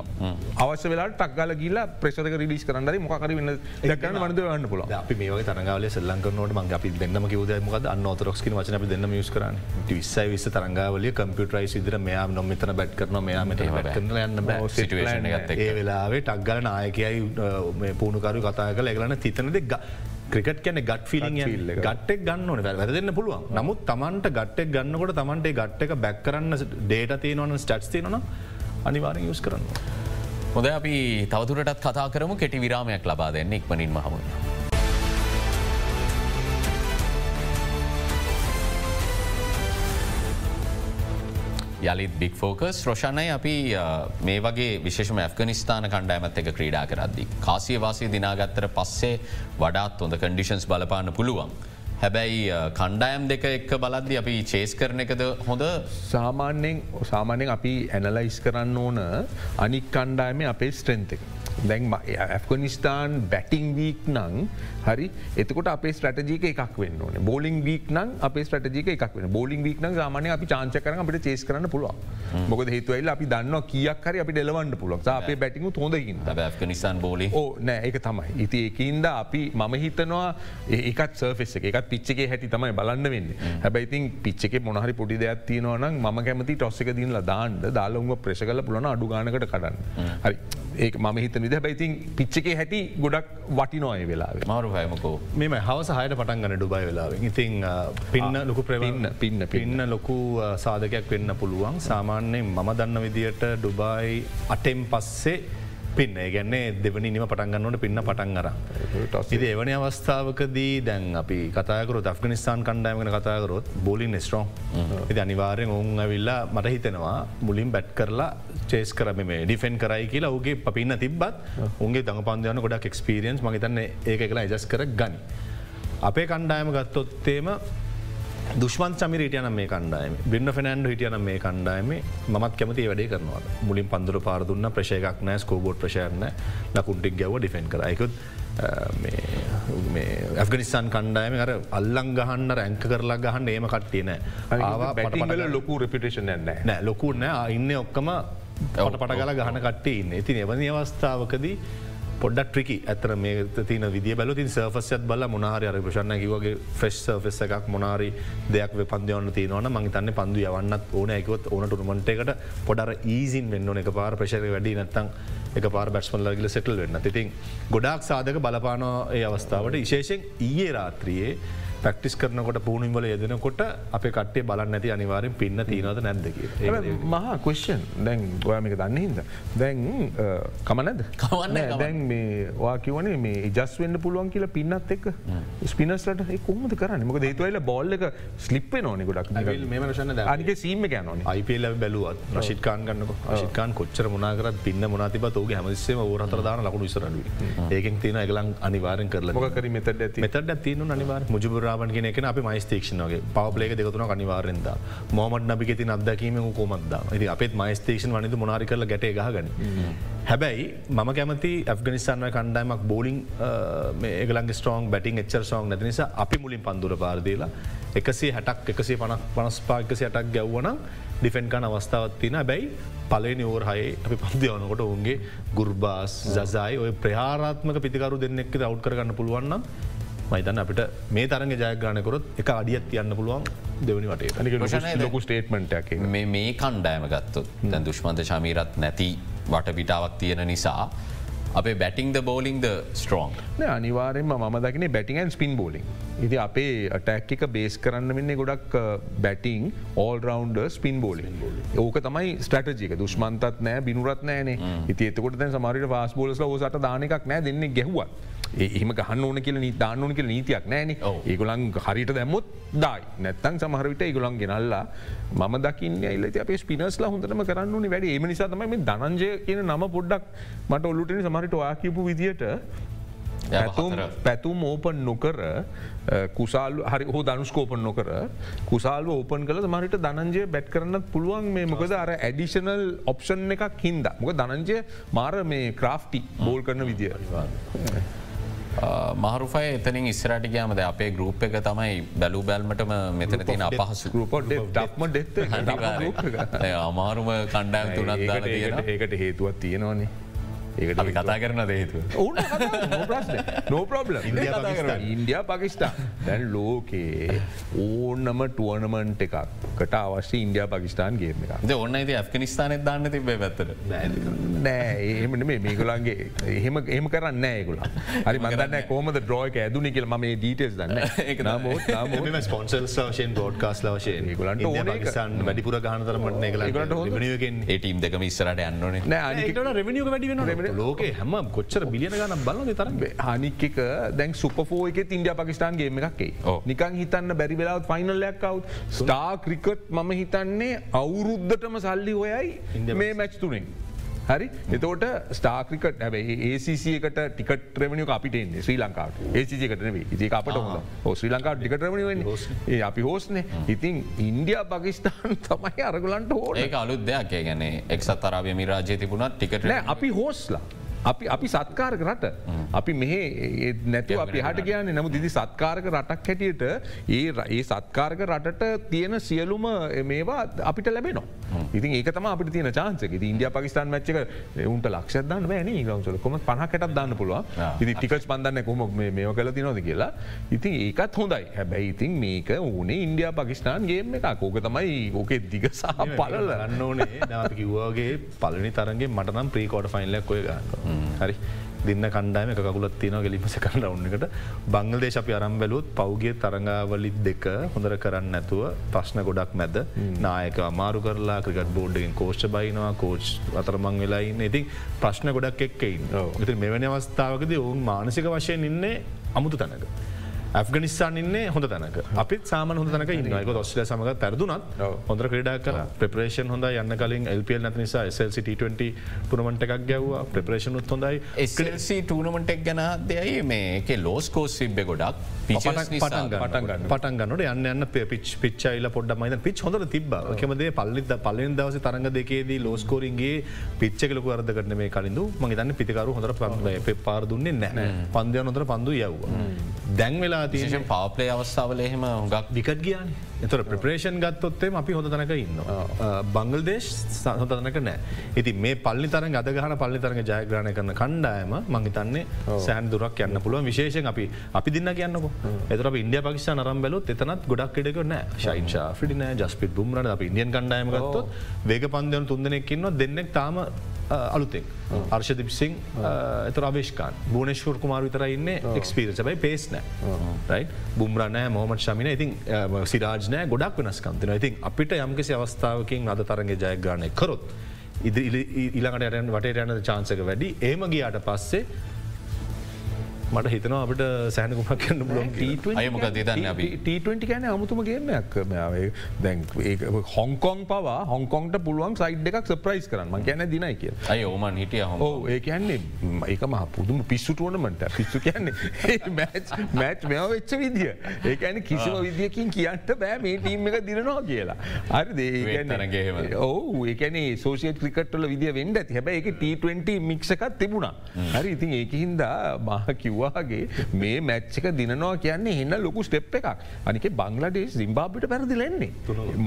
Speaker 2: අවශ්‍ය වෙලා ටක්ගල ගිල්ල ප්‍රේෂක රිලිස් කරන්නද මොකර වන්න දක්කන්න වනද වන්න පුල
Speaker 3: අපි මේ තරගල සල්ලංකනට මං අපි දෙන්නම කිවද මොකද අන්න ඔතරක්කි වචන අපි දෙන්න යස් කරන්න. විස්සයි විස්ස තරංගාවලිය කම්පියුටරයි සිදර මෙයා නොමිතන බැට් කරන මෙයා මෙත කරන යන්න ඒ වෙලාවේ ටක්ගල නායකයයි පුුණුකරු කතා කල එගලන තිතන දෙක් ක්‍රිකට් කැන ගත් ෆිලිං ගට්ටෙක් ගන්න ඕන. වැරදන්න පුළුවන්. නමුත් තමන්ට ගට්ටෙක් ගන්නකොට තමන්ට ගට්ට එක බැක් කරන්න ඩේට තියෙනවන ස්ටට් තියෙනන අනිවාරෙන් යස් කරන්න.
Speaker 1: හොද අපි තවතුරටත් කතා කරමු. කෙටි විරාමයක් ලබා දෙන්න ඉක්මනින් මහමුණ. යළිත් බික් ෆෝකස් රෝෂණය අපි මේ වගේ විශේෂම ඇෆ්ගනිස්ථාන කණ්ඩෑමත් එක ක්‍රීඩා කරද්දි. කාසිය වාසය දිනාගත්තර පස්සේ වඩාත් හොඳ කඩිෂන්ස් බලපාන්න පුළුවන්. හැබැයි කණ්ඩායම් දෙක එක්ක බලද්දි අපි චේස් කරන එකද හොඳ
Speaker 2: සාමාන්‍යෙන් සාමාන්‍යෙන් අපි ඇනලයිස් කරන්න ඕන අනික් කණ්ඩායම අපේ ස්ට්‍රෙන්තක. දැන් ඇෆගනිස්ථාන් බැටිං වීක් නං හරි එතකොට අපේ ස්ට්‍රටජික එකක් වන්න ඕන. බෝලිං වීක් නං අප ස්ටජික එකක් වන බෝලිං වීක් නං සාමානය අපි චාංච කරන අපට චේස් කරන්න පුළුව මොක හේතුවල අපි දන්න කියක් හරි අපි ඩෙලවන්ට පුළුව අපේ බැටිං හොඳකින්
Speaker 1: ඇෆගනිස්ාන් බෝලි
Speaker 2: නෑ එක තමයි. ඉති එකන්ද අපි මම හිතනවා ඒකත් සර්ෆෙස් එකත් පිච්චගේ හැටි තමයි බලන්න වෙන්න. හැබයිතින් පිච්චක මොනහරි පොඩි දෙයක් තියෙනවනම් ම කැමති ටොස්සක දින්ල දාන්ට දාලුම ප්‍රශ කල පුලන අඩු ගානකට කඩන්න. හරි. ඒ ම හිත විද බයිතින් පිච්චකේ හැටි ගොඩක් වටි නොය වෙලා
Speaker 1: මාරු හයමකෝ
Speaker 3: මෙම හවස හයට පටන් ගන්න ඩුබයි වෙලාවෙන්. ඉතින් පින්න ලොකු ප්‍රවන්න පින්න පින්න ලොකු සාධකයක් වෙන්න පුළුවන්. සාමාන්‍යයෙන් මම දන්න විදියට ඩුබයි අටෙම් පස්සේ පින්න. ගැන්නේ දෙවනි නිම පටන්ගන්නට පින්න පටන් අර. ඉති එවනි අවස්ථාවකදී දැන් අපි කතාකරොත් අෆගනිස්ාන් කණ්ඩායමන කතාකරොත් බෝලින් ස්ට්‍රෝන් ඉති අනිවාරයෙන් ඔවුන් ඇවිල්ලා මට හිතෙනවා මුලින් බැට් කරලා චේස් කරම මේ ඩිෆෙන් කරයි කියලා ඔගේ පපින්න තිබත් උන්ගේ දඟ පන්දයන ගොඩක් එක්ස්පිරියන්ස් මහිතන්න ඒක කියලා එජස් කර ගනි. අපේ කණ්ඩායම ගත්තොත්තේම දුෂ්මන් සමිරට යන මේ කණ්ඩායම. බින්න ෆනන්ඩ හිටියන මේ කණ්ඩායම. මත් කැමති වැඩේ කරනවා. මුලින් පන්දුර පාරදුන්න ප්‍රශයකක් නෑ ස්කෝබෝඩ් ප්‍රශයන්න ලකුන්ටික් ගැව ඩිෆෙන් කරයිකුත් ඇෆගනිස්ාන් කණ්ඩායම අර අල්ලං ගහන්න රැංක කරලා ගහන්න ඒම කට්ටියන
Speaker 2: බැටිල ලොකු රපිටේෂන් නෑ
Speaker 3: නෑ ලොකුන්න ඉන්න ඔක්කම පට පට ගල ගහන කට්ටේ ඉන්න. ඉතින් එවනි අවස්ථාවකදී පොඩක් ට්‍රිකි ඇතර මේ තින විදි බැල තින් සර්ෆස්යත් බල මොනාරි අර ප්‍රශන්න කිවගේ ෆෙස් සර්ෆෙස් එකක් මොනාරි දෙයක් පන්දයවන්න තියනවන මං තන්න පන්දු යවන්නත් ඕන. ඇකවත් ඕන ටුමට එකට පොඩර ඊසින් වෙන්න එක පාර ප්‍රශර වැඩි නැත්තං එක පාර බැස්මල්ලගල සෙටල් වෙන්න තිතින් ගොඩක් සාධක බලපානෝ ඒ අවස්ථාවට. විශේෂෙන් ඊයේ රාත්‍රියයේ පැක්ටිස් කරනකොට පුුණින්වල යෙදෙනකොට අප කටේ බලන්න ඇති අනිවාරෙන් පින්න තිීනද නැද්දක
Speaker 2: මහා කුෂ්ෂන් දැන් ගොයමික දන්න හිද දැන් කමනද කවන්න දැන් මේ වාකිවනේ මේ ජස් වන්න පුළුවන් කියලා පින්නත් එක් ස්පිනස්ලට කොමද කරන්න? මොක දේතුවල බොල්ල එක ස්ලිප්ේ නොනෙ ගොඩක්.
Speaker 3: මේමශන අනික සීම ගැන අයිපල බැලුවත් රශිත්කාන් ගන්නක. රශිකාන් කොච්චර මනාකරත් පින්න මනාතිබ ෝගේ හැමසේම ෝරතරදාන ලකුණු ඉසරඩුව ඒකෙන් තින එකලං අනිවාරෙන් කරල මොකර මෙතට මෙතට තියනු අනිවාර මුජබර රාවන් කියෙනෙ අපි මයිස්තේක්ෂනගේ පවලේක දෙකතුන අනිවාරෙන්ද මොමට නබි ති අදකීම කෝමද ති අපත් මයිස්තේක්ෂන් වනිද මොනාරි කරල ගැට ගහගන. හැබැයි මම කැමති ඇෆගනිස්ාන්ව කණ්ඩායමක් බෝලිං ඒගලන් ස්ටෝන් බැටිං එච්චර සෝන් නැති නිසා අපි මුලින් පන්දුර පාරදේලා එකසේ හැටක් එකසේ පනක් පනස් පාකසි අටක් ගැව්වන ඩිෆෙන්කන් අවස්ථාවත්තින බැයි පලේ නිවෝරහයේ අපි පන්දියවනකොට ඔවුන්ගේ ගුර්බාස් ජසයි ඔය ප්‍රහාරාත්මක පිතිකරු දෙන්නෙක් අවු් කරගන්න පුළුවන්නම් මයිතන්න අපිට මේ තරග ජයග්‍රාණයකොරොත් එක අඩියත් යන්න පුළුවන් දෙවනි වටේ
Speaker 1: ලොකු ස්ටේට්මට් මේ කණ්ඩෑම ගත්තුත් දැන් දුෂ්මන්ත ශමීරත් නැති වටපිටාවක් තියෙන නිසා අපේ බැටිංද බෝලිංද ස්ට්‍රෝන්
Speaker 2: අනිවාරෙන්ම ම දකින බැටිංන් ස්පින් බෝලිං ඉති අපේ ටැක් එක බේස් කරන්න වෙන්න ගොඩක් batting all round spin bowling ඕක තමයි ස්ටටජික දුෂ්මන්තත් නෑ බිනුරත් නෑනේ. ඉති එතකොට සමරිට වාස් බෝලස්ල ෝසට දානකක් නෑ දෙන්නේ ගැහුවත් ඒම ගහන්න ඕන කියල දාන්න ඕන කියල නීතියක් නෑන. ඒගොලන් හරිට දැමුත් දයි. නැත්තන් සමහරවිට ඒගොලන් ගෙනල්ලා මම දකින්න එල්ල අප පිනස්ලා හොඳටම කරන්න වැඩ. ඒම නිසාතම මේ දනංජය කියන නම පොඩ්ඩක් මට ඔල්ලුටන සමහරිට වා කියපු විදිට පැතුම් ඕපන් නොකර කුසාල් හරි හෝ දනුස්කෝපන් නොකර කුසාල් ඕපන් කළ. මරිට දනජය බැට් කරන්නත් පුළුවන්. මේ මොකද අර ඇඩිෂනල් ඔප්ෂන් එකක් හින්ද. මොක දනංජය මාර මේ ක්‍රාෆ්ටි බෝල් කරන විදිිය
Speaker 1: මහරුෆය එතනින් ඉස්රට ගෑමද අපේ ගරුප් එක තමයි බැලූ බැල්මටම මෙතන තින අපහසු.
Speaker 2: ඩෙත්
Speaker 1: අමාරුම කණ්ඩෑම් තුනත්
Speaker 2: ඒකට හේතුවත් තියෙනවානේ ඒකට
Speaker 1: අපි කතා කරන දේතු.
Speaker 2: නෝ ප්‍රබ්ල ඉන්ඩිය පකිස්ටා දැන් ලෝකයේ ඕන්නම ටුවනමන්ට එකක් කට අවශ්‍ය ඉන්ඩිය පකිස්ටාන් ගේම එක
Speaker 1: ඔන්න ති ඇෆ්ගනිස්ථානත් දාන්න තිබේ පැත්තර
Speaker 2: නෑ ඒමට මේ මේගුලන්ගේ එහෙම එහම කරන්න නෑගුල හරි මදන්න කෝමද ද්‍රෝයක ඇදුනි කියල ම ඩීටස් දන්න
Speaker 3: ස්පොන්සල් වශයෙන් බෝඩ්කාස් ලවශයෙන්
Speaker 2: ඒගොල්ලන්ට ඕන එක.
Speaker 3: න් වැඩිපුර
Speaker 2: ඕන.
Speaker 3: ගලගෙන්
Speaker 1: ඒටීම් දෙකම ඉස්සරට යන්නනේ
Speaker 3: රෙවනිිය වැඩි වෙන ලෝකේ හැම කොච්චර බිලියන ගන්න බල තරම්
Speaker 2: හනික් එක දැන් සුපෝ එක ඉන්ඩිය පකිස්ටාන් ගේම එකක්ේ. නිකන් හිතන්න බැරි වෙලාවත් ෆයිනල්ලයක් කව් ස්ටා ක්‍රිකට් මම හිතන්නේ අවුරුද්ධටම සල්ලි හොයයි මේ මැච් තුනෙන්. හරි? එතෝට ස්ටාක්‍රිකට ඇබයි ඒසිකට ටිකට රමනිය අපිට ශ්‍රී ලංකාවට. ඒසිකට නේ ඒ අපට හො ශ්‍රී ලංකාට ටිකට රමණ ඒ අපි හෝස්නේ ඉතින් ඉන්දිය පකිස්ටාන් <laughs> තමයි අරගලන්ට හෝන
Speaker 1: ඒක අලුත් දෙයක්. ඒ ගැන එක්සත් අරාබය මිරාජය තිබුණත් ටිකට
Speaker 2: අපි හෝස්ලා. අපි අපි සත්කාරක රට. අපි මෙහ නැතු අපි හට කියන නමු දිදි සත්කාරක රටක් හැටියට ඒ ඒ සත්කාරක රටට තියෙන සියලුම මේවා අපිට ලැබෙනවා. ඉතින් ඒක තම අපට තියන චාන්සක ඉන්දිය පකිස්ාන් මච්චක උන්ට ලක්ෂදන්න ෑන ගවසල කොම පහකටත් දාන්න පුළුවන්.
Speaker 1: ආ.
Speaker 2: ඉති ටිකස් පන්දන්න කොම මේ කල තිනොද කියලා. ඉතින් ඒකත් හොඳයි. හැබැයි ඉතින් මේක ඕනේ ඉන්ඩිය පකිස්ාන් ගේම එක කෝක තමයි ඕකේ දිග සහ පලල
Speaker 3: ගන්න ඕනේ. දාප කිව්වාගේ පලනි තරගේ මටනම් ප්‍රීකෝඩ ෆයින්ලක් ඔය ගන්න හරි. දින්න කණ්ඩායම එක කකුලත් තියන ගෙලිපස කන්න රවන්නකට බංගලදේශ අපි අරම් බැලුත් පෞගේ තරඟාවලිත් දෙක හොඳර කරන්න නැතුව ප්‍රශ්න ගොඩක් මැද. නායක අමාරු කරලා ක්‍රිකට් බෝඩ්ගෙන් කෝෂ්ෂ බයිනවා කෝච් අතරමං වෙලායින්න ඉතින් ප්‍රශ්න ගොඩක් එක්කයින් ඉති මෙවැනි අවස්ථාවකද ඔවුන් මානසික වශයෙන් ඉන්නේ අමුතු තැනක. ඇෆගනිස්ාන් ඉන්නේ හොඳ තැනක. අපිත් සාම හොඳ තැනක ඉන්නක ඔස්්ල සමඟ පැරදුනත්. හොඳ ක්‍රඩා කර. ප්‍රපේෂන් හොඳ යන්න කලින් එල්පියල් නැති නිසා SLCT20 පුරමට එකක් ගැව්වා. ප්‍රපේෂන් උත් හොඳයි.
Speaker 1: එසල්සි ටනමටක් ගැන දෙයයි මේක ලෝස් කෝස් සිබ්බ ගොඩක්
Speaker 2: පටන් ගන්න.
Speaker 3: පටන් ගන්නට යන්න යන්න පිච් පිච්චයිල පොඩ මයිද පිච් හොඳ තිබ කමදේ පල්ලිද පල්ලෙන් දවස තරඟ දෙකේදී ලෝස්කෝරින්ගේ පිච්චකලක අර්ද කරන මේ කලින්ඳ මගේ තන්න පිතිකරු හොඳර ප පාර දුන්නේ නෑ පන්දය නොතර පන්දු යව්වා. දැන් වෙලා තිය
Speaker 1: විශේෂෙන් පවප්ලේ අවස්ථාවල එහෙම හුඟක්
Speaker 3: විකත් ගියාන එතර ප්‍රපේෂන් ගත්තොත්තේ අපි හොඳ තනක ඉන්න බංගල්දේශ සහොත තනක නෑ. ඉති මේ පල්ලි තර අදගහන පල්ලි තරග ජයග්‍රණය කරන කණ්ඩායම මංහිතන්නේ සෑන් දුරක් යන්න පුළුව විශේෂෙන් අපි අපි දින්න කියන්නක. එතර ඉන්ඩිය පකිෂ නරම් බැලොත් එතනත් ගොඩක් ෙඩක නෑ. ශයින්ශා ිඩින ජස්පිට බුම්රට අප ඉන්දියන් කණ්ඩායම ගත්තොත් වේග පන්දයන තුන්දනෙක්කින්න දෙන්නෙක් තාම අලුතෙක් අර්ශද පිසිං එත රවේෂකාන් බෝනේශ්වර කුමාර විතර ඉන්න එක්ස්පිරස බයි පේස් නෑ. බුම්රනෑ මොහමට ශමින ඉතින් සිරාජනය ගොඩක් වෙනස්කන්තින ඉතින් අපිට යම්කිසි අවස්ථාවකින් අද තරගේ ජයග්‍රණය කරොත් ඉද ඉළඟට යටන වටේ යන චාන්සක වැඩි. ඒම ගියාට පස්සේ මට හිතනවා අපට සෑනකුමක් කන්න බලොන්
Speaker 1: අය මොකද දන්න අපි?
Speaker 2: ට ගැන අමුතුම ගේමයක් දැන් හොංකොන් පවා හොංකොන්ට පුළුවන් සයිඩ් එකක් සප්‍රයිස් කරන්න. ගැන දිනයි කිය
Speaker 1: අය ඕමන් හිටිය
Speaker 2: ඕ ඒ කියන්නේ ඒක මහ පුදුම පිස්සුටුවනමට පිස්සු කියන්නේ <laughs> මැච් මෙ වෙච්ච විදිිය. ඒකැන කිසිම විදිියකින් කියන්නට බෑ මේ ටීම් එක දිරනවා කියලා. හරි
Speaker 1: තරගේම.
Speaker 2: දේ ඔහු ඒකන සෝසිය ක්‍රිකට්ල විදිිය වෙන්ඩ ඇති. හැබ එක ට20 මික්සකත් තිබුණා. හරි ඉතින් ඒක හින්දා මහ කිව්වාගේ මේ මැච්චක දිනවා කියන්නේ එන්න ලොකු ස්ටෙප් එකක්. අනික බංලඩේ සිම්බාපිට පැරදිලෙන්නේ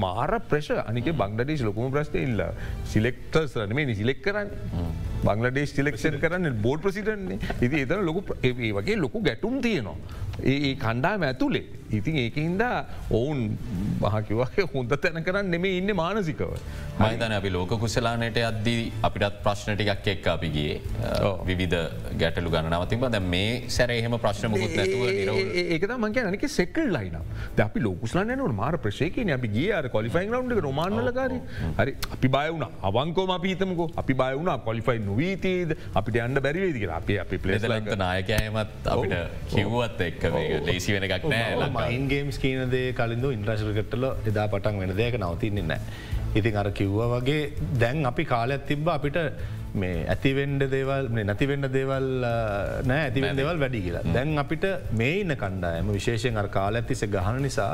Speaker 2: මාර ප්‍රශ අනික බංලඩේශ ලොකුම ප්‍රශ්ට ඉල්ල. සිලෙක්ටර්ස් මේ සිලෙක් කරන්න. බංලඩේශ සිලෙක්ෂන් කරන්න බෝඩ් ප්‍රසිටන්නේ ඉති එතන ලොකු ඒ වගේ ලොකු ගැටුම් තියනවා. ඒ කණ්ඩාම ඇතුළේ ඉතින් ඒක හින්දා ඔවුන් මහකිවගේ <laughs> හොඳ තැන කරන්න නෙමේ ඉන්න මානසිකව.
Speaker 1: මහිතන අපි ලෝක කුසලානයට අද්දී අපිටත් ප්‍රශ්න ටිකක් එක් අපිගේ. විවිධ ගැටලු ගණනවතින් බද මේ සැර එහෙම ප්‍රශ්න මුකුත් නැතුව නිරව
Speaker 2: ඒක මක නක සෙකල් ලයින අපි ලෝකුස්ලන්න නට මාර ප්‍රශයකන අපි ගිය අර කොලිෆයින් රවන්් රොමාන්ලකාර හරි අපි බයවුණ අවංකෝම පිතමකෝ අපි බයවුණ කොලිෆයි නොවීතීද අපිට අන්න බැරිවේදික අපේ අපි
Speaker 1: ලෙදලන්ත නායකෑමත් අපිට කිව්වත් එක්ක ලේසි වෙන එකක් නෑ.
Speaker 3: මයින්ගේම්ස් කියනදේ කලින්ඳ ඉන්ට්‍රශල්කටල එදා පටන් වෙන දෙයක නවතින්නේ නෑ. ඉතින් අර කිව්ව වගේ දැන් අපි කාලයක් තිබ්බ අපිට මේ ඇතිවෙන්ඩ දේවල් නැතිවෙන්න දේවල් නෑ ඇතිවෙන් දෙවල් වැඩි කියලා දැන් අපිට මේ ඉන්න කණ්ඩායම විශේෂයෙන් අර කාල ඇතිස ගහන නිසා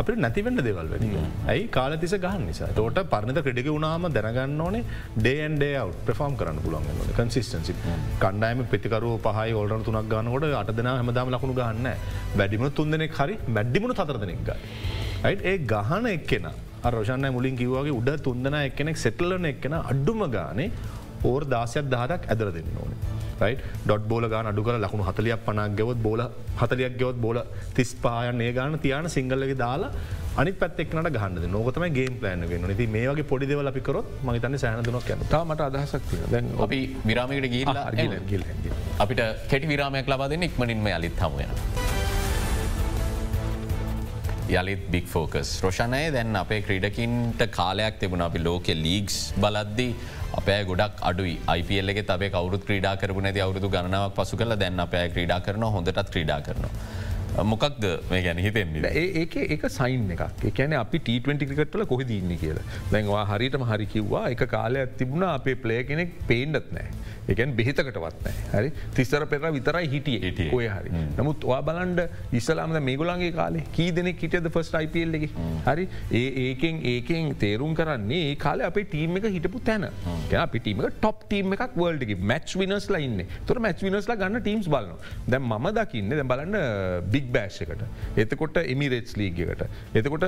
Speaker 3: අපිට නැතිවෙන්න දෙවල් වැඩි. ඇයි? කාලතිස ගහන්න නිසා. තෝට පරණත ක්‍රඩික වුණාම දැනගන්න ඕනේ ඩේන්ඩේ ප්‍රෆෝම් කරන්න පුළන් කන්සිස්ටන්සි කණ්ඩායම පිතිකරු පහයි ඔල්ර තුනක් ගන්නකොට අට දෙෙන හමදාම ලකුණු ගන්න වැඩිමුණ තුන්දනෙක් හරි මැඩ්ඩිමුණු තතරදනෙක් ගයි. ඒ ගහන එක්කෙන රෝෂණය මුලින් කිව්වාගේ උඩ තුන්දන එක්කෙනෙක් සෙටලන එක්කෙන අඩ්ඩුම ගානේ ඕර් දාසයක් දහදක් ඇදර දෙන්න ඕනේ. ඩොට් බෝල ගාන අඩු කර ලකුණු හතලියක් පනක් ගෙවත් බෝල හතලියක් ගෙවත් බෝල තිස් පායන් ඒ ගාන තියාන සිංහලගේ දාලා අනි පැත්තෙක්නට ගහන්න නොකතම ගේ ප්ලෑන ගෙන ති මේ වගේ පොඩි දෙවල අපිකරොත් මහිතන්න සෑනදුනක් යන
Speaker 2: මට අදහසක් දැන්
Speaker 1: අපි විරාමකට
Speaker 2: ගිල්
Speaker 1: අපිට කෙටි විරාමයක් ලබාදන්න ඉක්මනින්ම යලිත් හමුවෙන. යළිත් බික් ෆෝකස් රෝෂණය දැන් අපේ ක්‍රීඩකින්ට කාලයක් තිබුණ. අපි ලෝක ලීගස් බලද්දී අපේ ගොඩක් අඩුයි. IPL එක තබේ කවරු ක්‍රඩා කරන ඇති අවුදු ගණනාවක් පසු කල දැන් අපේ ක්‍රඩා කරන හොඳටත් ක්‍රඩා කරනවා. මොකක්ද මේ ගැන හිතෙන්නේ?
Speaker 2: ඒක ඒක සයින් එකක්. එකන අපි ට20 ක්‍රිකට්ල කොහ දන්න කියලා. දැන්වා හරිටම හරි කිව්වා එක කාලයක් තිබුණ අපේ ප්ලේ කෙනෙක් පේන්ඩත් නෑ. එකන් බෙහිතකටවත් හරි? තිස්සර පෙර විතරයි හිටිය. ඔය හරි. නමුත් වා බලන්ඩ ඉස්සලාමද මේගුලන්ගේ කාලේ කී දෙනෙක් හිටියද ෆස් IPල් එක? හරි? ඒ ඒකෙන් ඒකෙන් තේරුම් කරන්නේ ඒ කාල අපේ ටීම එක හිටපු තැන. අපි ටීම ටොප් ටීම එකක් වල්ඩගේ මැච් විනස් ලයින්න තොර මැච් විනස්ලා ගන්න ටීම්ස් බලන දැ ම දකින්න දැ බලන්න බික් බෑශ් එකට. එතකොට එමිරේටස් ලීගකට එතකොට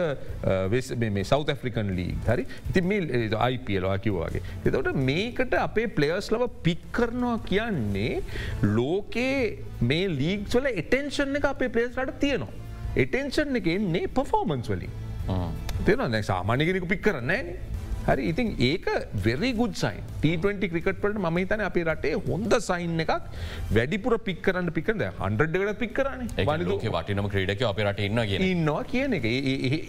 Speaker 2: සෞ ඇෆ්‍රිකන් ලී හරි? ඉති මේ අයිපියලවා කිව්වාගේ එතකොට මේකට අපේ පලේස් ලව පික් කරනවා කියන්නේ ලෝකයේ මේ ලීග්වල එටෙන්ෂන් එක අපේ පලේස්ලට තියෙනවා. එටෙන්ෂන් එක එන්නේ පෆෝමන්ස් වලින්. තේන දැ සාමානයගෙනක පික් කරන්නේ හරි ඉතින් ඒක වෙරි ගුඩ් සයින් T20 ක්‍රිකට්පලට ම හිතන අපේ රටේ හොඳ සයින් එකක් වැඩිපුර පික් කරන්න පිකද හන්ඩඩකට පික් කරන
Speaker 1: වටිනම ක්‍රඩක අප රට ඉන්න
Speaker 2: ඉන්නවා කියන එක.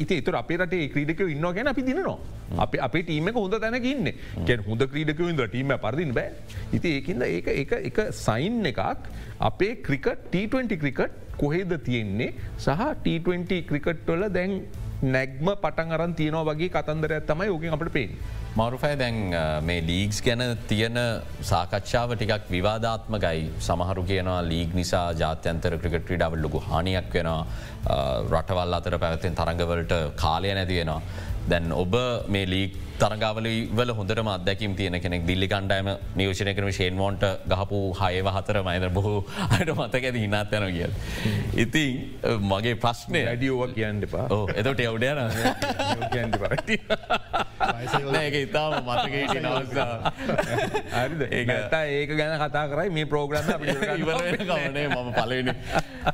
Speaker 2: ඉති තුර අපේ රටේ ක්‍රීඩක ඉන්න ගැන අපි දිනවා අප අපේ ටීම හොඳ තැනක ඉන්න. ගැන් හොඳ ක්‍රීඩක ඉද ටීම පරදින් බෑ. ඉති ඒකින්ද ඒක එක එක සයින් එකක් අපේ ක්‍රිකට T20 ක්‍රිකට් කොහෙද තියෙන්නේ? සහ T20 ක්‍රිකට්වල දැන් නැග්ම පටන් අරන් තියනව වගේ කතන්දරයක් තමයි ඕකින් අපට පේෙන්.
Speaker 1: මරුෆයි දැන් මේ ලීගස් ගැන තියෙන සාකච්ඡාව ටිකක් විවාධාත්ම ගයි සමහරු කියනවා ලීග නිසා ජාත්‍යන්තර ක්‍රිකට ්‍රඩාවල් ලොකු හානියක් වෙනවා රටවල් අතර පැවතින් තරඟවලට කාලය නැතිවෙනවා. දැන් ඔබ මේ ලීක් තරගාවල වල හොඳරම අදැකින් තියන කෙනෙක් දිල්ලි කණ්ඩෑම නියෝෂණය කරම ෂේන්මෝන්ට ගහපු හයව හතර මයිද බොහෝ අයට මතක ඇති හිනාත් යන කිය. ඉතින් මගේ ප්‍රශ්නය.
Speaker 2: ඇඩියෝව කියන්න එපා.
Speaker 1: එතට එවඩයන <laughs> ඒක ඉතාම මතක නවස්සා
Speaker 2: ඒතා ඒක ගැන කතා කරයි මේ ප්‍රෝග්‍රම
Speaker 1: ඉවරනේ <laughs> මම පලනි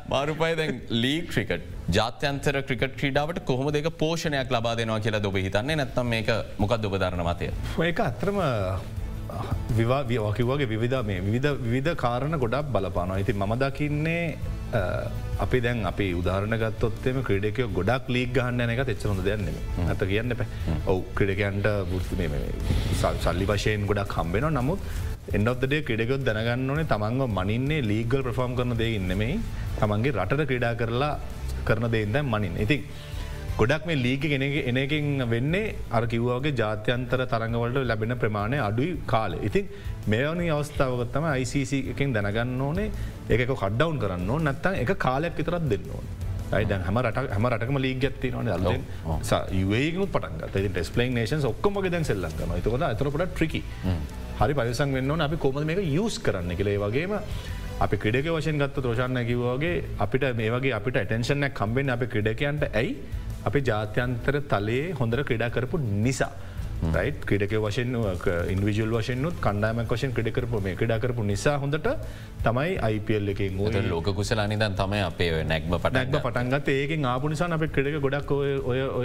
Speaker 1: මාරුපයි දැන් ලීක් ක්‍රිකට් ජාත්‍යන්තර ක්‍රිකට ක්‍රඩාවට කොහොම දෙක පෝෂණයක් ලබා දෙනවා කියලා දොබ හිතන්නේ? නැත්තම් මේක මොකක් දොබධරන මතය.
Speaker 3: ඒක අත්‍රම විවා වකිවගේ විවිධ මේ විධ කාරණ ගොඩක් බලපානවා. ඉති මම දකින්නේ අපි දැන් අපි උදාරණ ගත්තොත්තෙම ක්‍රඩකය ගොඩක් ලීක් ගහන්න එක එච්චරොඳ දෙයන්නෙම ඇත කියන්න පැ ඔවු ක්‍රඩකයන්ට සල්ලි වශයෙන් ගොඩක් කම්බෙන නමුත් එන්ඩොත්දේ ක්‍රඩකොත් දැනගන්න ඕනේ තමන්ග මනින්නේ ලීගල් ප්‍රෆෝම් කරන දේ ඉන්නෙමයි තමන්ගේ රටට ක්‍රඩා කරලා කරන දෙන්න මනින් ඉතින් ගොඩක් මේ ලීග ගෙන එනකින් වෙන්නේ අර කිව්වාගේ ජාත්‍යන්තර තරඟවලට ලැබෙන ප්‍රමාණය අඩුයි කාලෙ. ඉතින් මේවනි අවස්ථාවගත්තම ICC එකින් දැනගන්න ඕනේ. ඒක කඩ්ඩවන් කරන්න නැත්තන් එක කාලයක් විතරත් දෙන්න ඕන. යිඩ හම රට හම රටකම ලීග ඇත්ති නොන අල්ල යුවේගුත් පටන්ගත් ටෙස්පලන් නේෂන් ඔක්කොමගේ දැන් සෙල්ලන්න එතකොට ඇතරපට ට්‍රිකි හරි පරිසං වෙන්න අපි කොම මේක යස් කරන්න කළේ වගේම අපි ක්‍රඩක වශයෙන් ගත්ත ත්‍රෝෂණ කිවෝගේ අපිට මේ වගේ අපිට ටෙන්ෂනක් කම්බෙන් අප ක්‍රඩකයන්ට ඇයි අපි ජාත්‍යන්තර තලයේ හොඳර ක්‍රඩා කරපු නිසා. රයි් ක්‍රඩක වශයෙන් ඉන්විජල් වශයනුත් කණ්ඩාමක් වශයෙන් ක්‍රඩකරපු මේ ක්‍රඩාකරපු නිසා හොඳට තමයි අයිපල් එක
Speaker 1: ලෝක කුසලානිදන් තමයි අපේ නැක්ම
Speaker 3: පටක්ම පටන්ගත් ඒකින් ආපු නිසා අප ක්‍රඩක ගොඩක්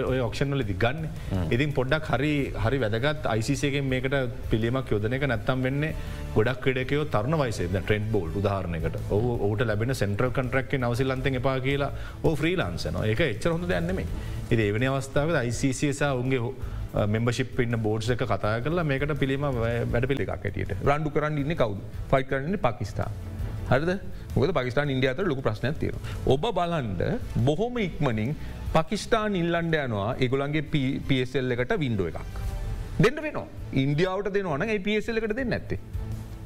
Speaker 3: ඔය ඔක්ෂන්වල දිගන්න ඉතින් පොඩ්ඩක් හරි හරි වැදගත් අයිසිසයගෙන් මේකට පිළිමක් යොදන එක නැත්තම් වෙන්නේ ගොඩක් ක්‍රඩකයෝ තරුණ වයිසේ ට්‍රෙන්ඩ් බෝල් උදාහරණකට ඔහු ඔහුට ලැබෙන සෙන්ට්‍රල් කන්ට්‍රක්ක නවසිල්ලන්තෙන් එපා කියලා. ඕ ්‍රීලාන්සන ඒක එච්චර හොඳ දැන්නෙමේ ඉ ඒවනි අවස්ථාව අයිසිසසා උන්ගේ මෙම්බශිප් ඉන්න බෝඩ්ස එක කතා කරලා මේකට පිළිම වැඩ පිළි එකක් ඇටියට රන්ඩු කරන්න ඉන්න කවුද ෆයි කරන්නේ පකිස්ාන්. හරිද මොකද පකිස්ාන් ඉන්ඩියතර ලොක ප්‍රශ්නයක් තියෙන. ඔබ බලන්ඩ බොහොම ඉක්මනින් පකිස්ටාන් ඉල්ලන්ඩ යනවා ඒගොලන්ගේ පSL එකට වින්ඩුව එකක්.
Speaker 2: දෙන්න වෙනවා ඉන්දියාවට දෙනවන පSL එකට දෙන්න ඇත්තේ.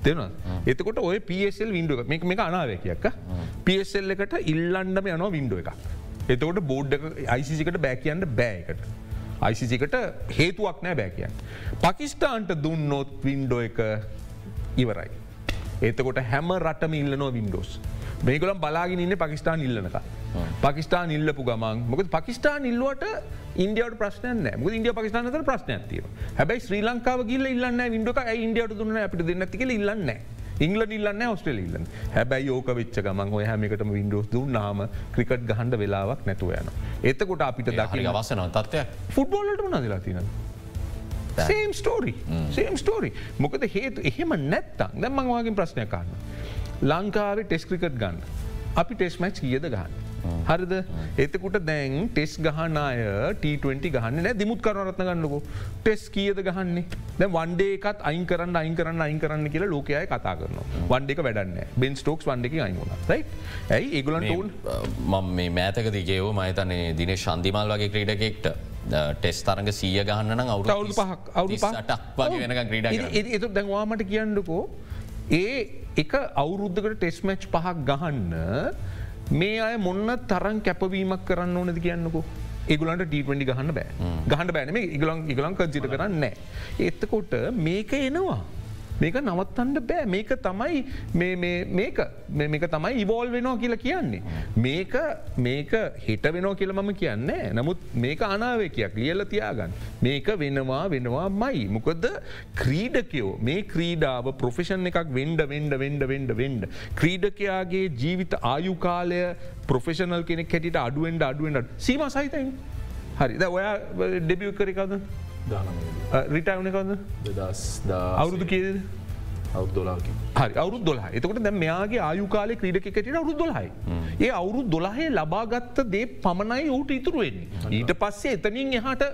Speaker 2: දෙන එතකොට ඔය පSL විින්ඩුව එක මේ අනාවැකයක් පSL එකට ඉල්ලන්නම යනවා විින්ඩුව එක. එතකොට බෝඩ් අයිසිකට බෑකයන්ට බෑකට. අයිසිකට හේතුවක් නෑ බෑකයන්. පකිස්ටාන්ට දුන්නොත් වින්ඩෝ එක ඉවරයි. එතකොට හැම රටම ඉල්ලනෝ වින්ඩෝස්. මේකලම් බලාගෙන ඉන්න පකිස්ාන් ඉල්ලනක. පකිස්ාන් ඉල්ලපු ගමන් මොක පකිස්ාන් ඉල්ලුවට ඉන්ඩියට ප්‍රශ්න ම ඉන්ඩිය පකිස්ානත ප්‍රශ්නයක්තිව හැබයි ශ්‍රී ලංකාව ගිල්ල ඉල්ලන්න ඉන්ඩක ඉන්ඩියට දුන්න අපට දෙන්නතික ඉල්ලන්න. ඉංගල ඉල්ලන්න ඔස්ට්‍රලිල්ලන් හැබැයි යෝක විච්ච ගමන් ඔය හැමිකට වින්ඩෝස් දුන්නාම ක්‍රිකට් ගහන්ඩ වෙලාවක් නැතුව යන. එතකොට අපිට දකි
Speaker 1: අවසන තත්වය
Speaker 2: ෆුට්බෝලට නදිලා තින. සේම් ස්ටෝරි සේම් ස්ටෝරි මොකද හේතු එහෙම නැත්තං දැම්මං වගේ ප්‍රශ්නය කාන්න. ලංකාවේ ටෙස් ක්‍රිකට් ගන්න අපි ටෙස් මැච් කියද ගන්න. හරිද? එතකුට දැන් ටෙස් ගහන අය T20 ගහන්න නෑ දිමුත් කරනරත්න ගන්නකෝ. ටෙස් කියද ගහන්නේ? දැ වන්ඩේකත් අයින් කරන්න අයින් කරන්න අයින් කරන්න කියලා ලෝකයය කතා කරන වන්ඩෙක වැඩන්න බෙන් ස්ටෝක්ස් වන්ඩෙක අයිමුණ ඇයි? ඒගුලන් ටෝන්
Speaker 1: මම මේ මෑතකදිගේව මහිතන්නේ දින ශන්දිමල් වගේ ක්‍රීඩකෙක්ට ටෙස් තරග සීය ගහන්න අවුරු
Speaker 2: අවුරු පහක් අවුරු
Speaker 1: පටක් වගේ වෙනක ක්‍රීඩ
Speaker 2: එතු දැන්වාමට කියන්නකෝ ඒ එක අවුරුද්ධකට ටෙස් මැච් පහක් ගහන්න මේ අය මොන්න තරන් කැපවීමක් කරන්න ඕනද කියන්නකෝ ඒගුලන්ට ටීටඩි ගහන්න බෑ ගහන්න බෑනම ඉගලන් ඉගලං කජිට කරන්න නෑ. එත්තකොට මේක එනවා. මේක නවත්තන්න බෑ මේක තමයි මේක මේක තමයි ඉවෝල් වෙනවා කියලා කියන්නේ. මේක මේක හිට වෙනවා කියල මම කියන්නේ නමුත් මේක අනාවකයක් ලියල තියාගන්න. මේක වෙනවා වෙනවා මයි. මොකද ක්‍රීඩකයෝ මේ ක්‍රීඩාව ප්‍රොෆෙෂන් එකක් වෙන්ඩ වෙන්ඩ වෙන්ඩ වෙන්ඩ වෙන්ඩ. ක්‍රීඩකයාගේ ජීවිත ආයුකාලය ප්‍රොෆෙෂනල් කෙනෙක් හැටිට අඩුවෙන්ඩ අඩුවෙන්ට සීම සහිතයින්. හරි ද ඔයා ඩෙබිය කරකද රිටවන කද අවුරුදු කියද හරි අවුරු දොලා එතකට දැ මෙයාගේ ආයුකාලය ක්‍රීඩකට අවුරු දොලහයි. ඒ අවුරු දොලාහේ ලබාගත්ත දේ පමණයි ඌට ඉතුරුවෙන්නේ. ඊට පස්සේ එතනින් එහට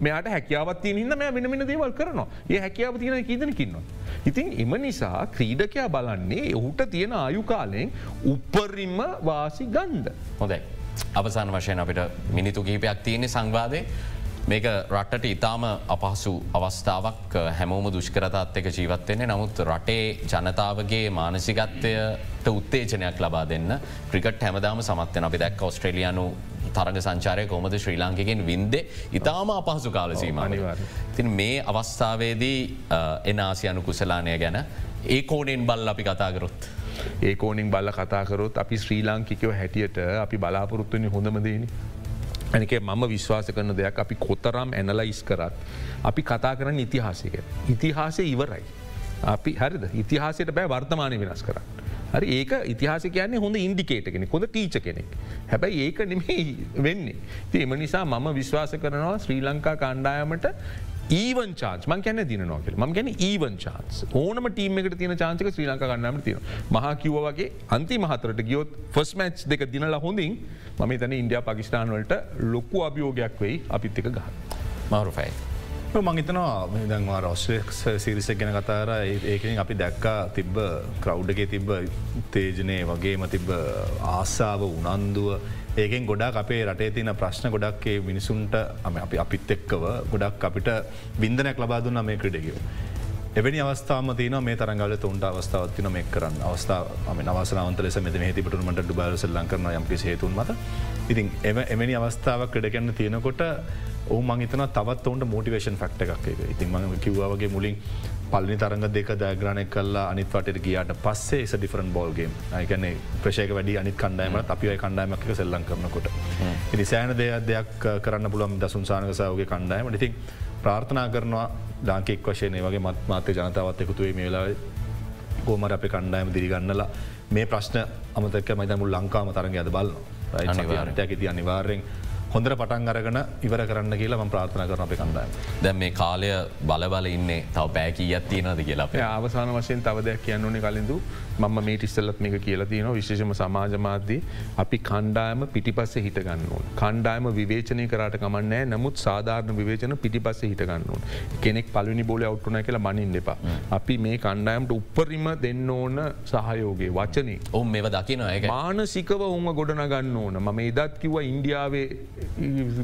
Speaker 2: මෙයාට හැකියාවත්තිය හිද මෙ වෙනමෙන දේවල් කරනවා ඒ හැකියාව තියෙන කීදනකින්නවා. ඉතින් එම නිසා ක්‍රීඩකයා බලන්නේ ඔහුට තියෙන ආයුකාලයෙන් උපරිම වාසි ගන්ධ.
Speaker 1: හොඳයි. අවසාන වශයෙන් අපිට මිනිතු කීපයක් තියෙන්නේ සංවාදය මේක රටට ඉතාම අපහසු අවස්ථාවක් හැමෝම දුෂ්කරතාත් එක ජීවත්වයන්නේ නමුත් රටේ ජනතාවගේ මානසිකත්වයට උත්තේජනයක් ලබා දෙන්න ක්‍රිකට් හැමදාම සමත්වන අපි දැක් ඔස්ට්‍රලියනු තරග සංචාරය කොමද ශ්‍රී ලාංකිකෙන් වින්දේ? ඉතාම අපහසු කාලසීම තින් මේ අවස්ථාවේදී එන ආසියනු කුසලානය ගැන ඒ කෝනෙන් බල් අපි කතාකරොත්.
Speaker 2: ඒකෝනින් බල්ල කතාකරොත් අපි ශ්‍රී ලාංකිකයෝ හැටියට අපි බලාපොරොත්තුවනි හොඳමදේනි. ඇනික මම විශ්වාස කරන දෙයක් අපි කොතරම් ඇනලයිස් කරත් අපි කතා කරන ඉතිහාසයක. ඉතිහාසය ඉවරයි. අපි හරිද ඉතිහාසයට බෑ වර්තමානය වෙනස් කරන්න. හරි ඒක ඉතිහාස කියන්නේ හොඳ ඉන්ඩිකේට කෙනෙ හොඳ ටීච කෙනෙක්. හැබැයි ඒක නෙමේ වෙන්නේ. ති එම නිසා මම විශ්වාස කරනවා ශ්‍රී ලංකා කණ්ඩායමට ඊවන් චාන්ස් මං කැන දින නොකල් ම ගැන ඊවන් චාන්ස් ඕනම ටීම එකට තියන චාන්සක ශ්‍රී ලංක ගන්නම තිය මහ කිව්ව වගේ අන්ති මහතරට ගියොත් ෆස් මච් දෙක දිනලා හොඳින් මම තන ඉන්ඩිය පකිස්ාන් වලට ලොකු අභියෝගයක් වෙයි අපිත් එක ගහ.
Speaker 1: මවරුෆයි.
Speaker 3: මංහිතනවා දන්වා රොස්්ලෙක් සිරිසක් ගැන කතාර ඒකෙන් අපි දැක්කා තිබ්බ ක්‍රව්ඩගේ තිබ්බ තේජනය වගේම තිබ්බ ආසාාව උනන්දුව ඒකෙන් ගොඩක් අපේ රටේ තින ප්‍රශ්න ගොඩක්ේ මිනිසුන්ට අපි අපිත් එක්කව ගොඩක් අපිට බින්දනයක් ලබාදුන්න මේ ක්‍රඩගෝ. එවැනි අවස්ථාම තින මේ තරගල තුන්ට අවස්ථාවත්තින මෙක් කරන්න. අවස්ථාව නවසනාවන්ත ලෙස මෙත හිති පටුමට ඩුබාර සල්ලං කරන යම්කි හේතුන් මත. ඉතින් එම එමනි අවස්ථාවක් ක්‍රඩගන්න තියෙනකොට ඔහු මංහිතන තවත් ඔවන්ට මෝටිවේෂන් ෆක්ට එකක් එක ඉතින් ම කිව්වාගේ මුලින් පල්ලි තරග දෙක දෑග්‍රණය කල්ලා අනිත්වට ගියාට පස්සේ එස ඩිෆරන් බෝල්ගේ අයකන ප්‍රශයක වැඩි අනිත් කණ්ඩායමට අපියි කණ්ඩායමක් සෙල්ලං කරනකොට. ඉනි සෑන දෙයක් දෙයක් කරන්න පුළන් දසුන්සානකසාවගේ කණ්ඩායම. ඉතින් ප්‍රාර්ථනා කරනවා ලාංකෙක් වශයනය වගේ මත් මාත්‍ය ජනතාවත් එකතුවේ මේලා ගෝමර අප කණ්ඩායම දිරිගන්නලා මේ ප්‍රශ්න අමතක මයිතමුල් ලංකාම තරග අද බල ඇති අනිවාර්යෙන් හොඳර පටන් අරගෙන ඉවර කරන්න කියලා ම ප්‍රාථන කරන අපි කන්දන්න.
Speaker 1: දැන් මේ කාලය බලබල ඉන්නේ. තව පෑකී ඇත්තිනද කියලා අපේ?
Speaker 2: අවසාන වශයෙන් තව දෙයක් කියන්නනේ කලින්දු මම මේ ටිස්සල්ලත් මේක කියලා තියන විශේෂම සමාජමාධදී අපි කණ්ඩායම පිටිපස්ස හිටගන්නුවන්. කණ්ඩායම විවේචනය කරට කමන්නෑ නමුත් සාධාරණ විවේචන පිටිපස්ස හිටගන්නුවන්. කෙනෙක් පලනි බෝල අවට්ටුන කියලා මනින් එපා. අපි මේ කණ්ඩායමට උපරිම දෙන්න ඕන සහයෝගේ වචනේ
Speaker 1: ඔවුන් මෙව දකින
Speaker 2: මානසිකව උම ගොඩනගන්න ඕන ම එදත් කිව ඉන්දියාවේ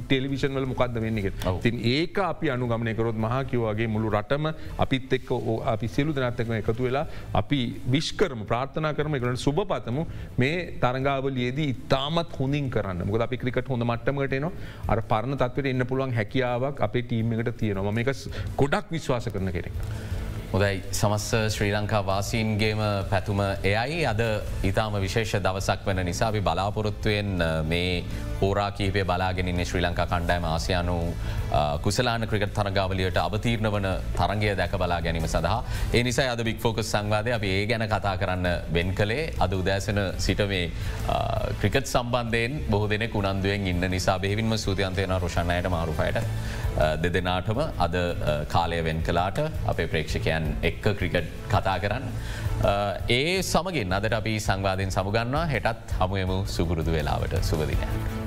Speaker 2: ටෙලිවිෂන් වල මොකක්ද වෙන්නක. තින් ඒක අපි අනුගමනය කරොත් මහා කිව්වාගේ මුළු රටම අපිත් එක්ක ඕ- අපි සියලු දෙනත්තකම එකතු වෙලා අපි විශ්කරම ප්‍රාර්ථනා කරම එකකට සුභ පතමු. මේ තරගාවලයේදී ඉතාමත් හොඳින් කරන්න. මොක අපි ක්‍රිකට හොඳ මට්ටමට න අර පරණ තත්වට එන්න පුළුවන් හැකියාවක් අපේ ටීම එකට තියෙනවා. මේක ගොඩක් විශ්වාස කරන කෙනෙක්.
Speaker 1: හොදයි සමස්ස ශ්‍රී ලංකා වාසීන්ගේම පැතුම එයයි. අද ඉතාම විශේෂ දවසක් වන නිසා අපි බලාපොරොත්තුවෙන් අ, මේ හෝරා කීපය බලාගෙනන්නේ ශ්‍රී ලංකා කණ්ඩෑම ආසියානු අ, කුසලාන ක්‍රිකට තරගාවලියට අවතීරණ වන තරගය දැක බලා ගැනීම සඳහා. ඒ නිසා අද බික් ෆෝකස් සංවාදය අපි ඒ ගැන කතා කරන්න වෙන් කළේ. අද උදෑසන සිට මේ අ, ක්‍රිකට් සම්බන්ධයෙන් බොහ දෙනෙක් උනන්දුවෙන් ඉන්න නිසා බෙහිවින්ම සූතියන්තයන රෝෂණයට මාරුපයට දෙදෙනාටම අද අ, කාලය වෙන් කලාට අපේ ප්‍රේක්ෂකයන් එක්ක ක්‍රිකට් කතා කරන්න. අ, ඒ සමගින් අදට අපි සංවාධයෙන් සමුගන්නවා හෙටත් හමුයමු සුගුරුදු වෙලාවට සුපදිනයක්.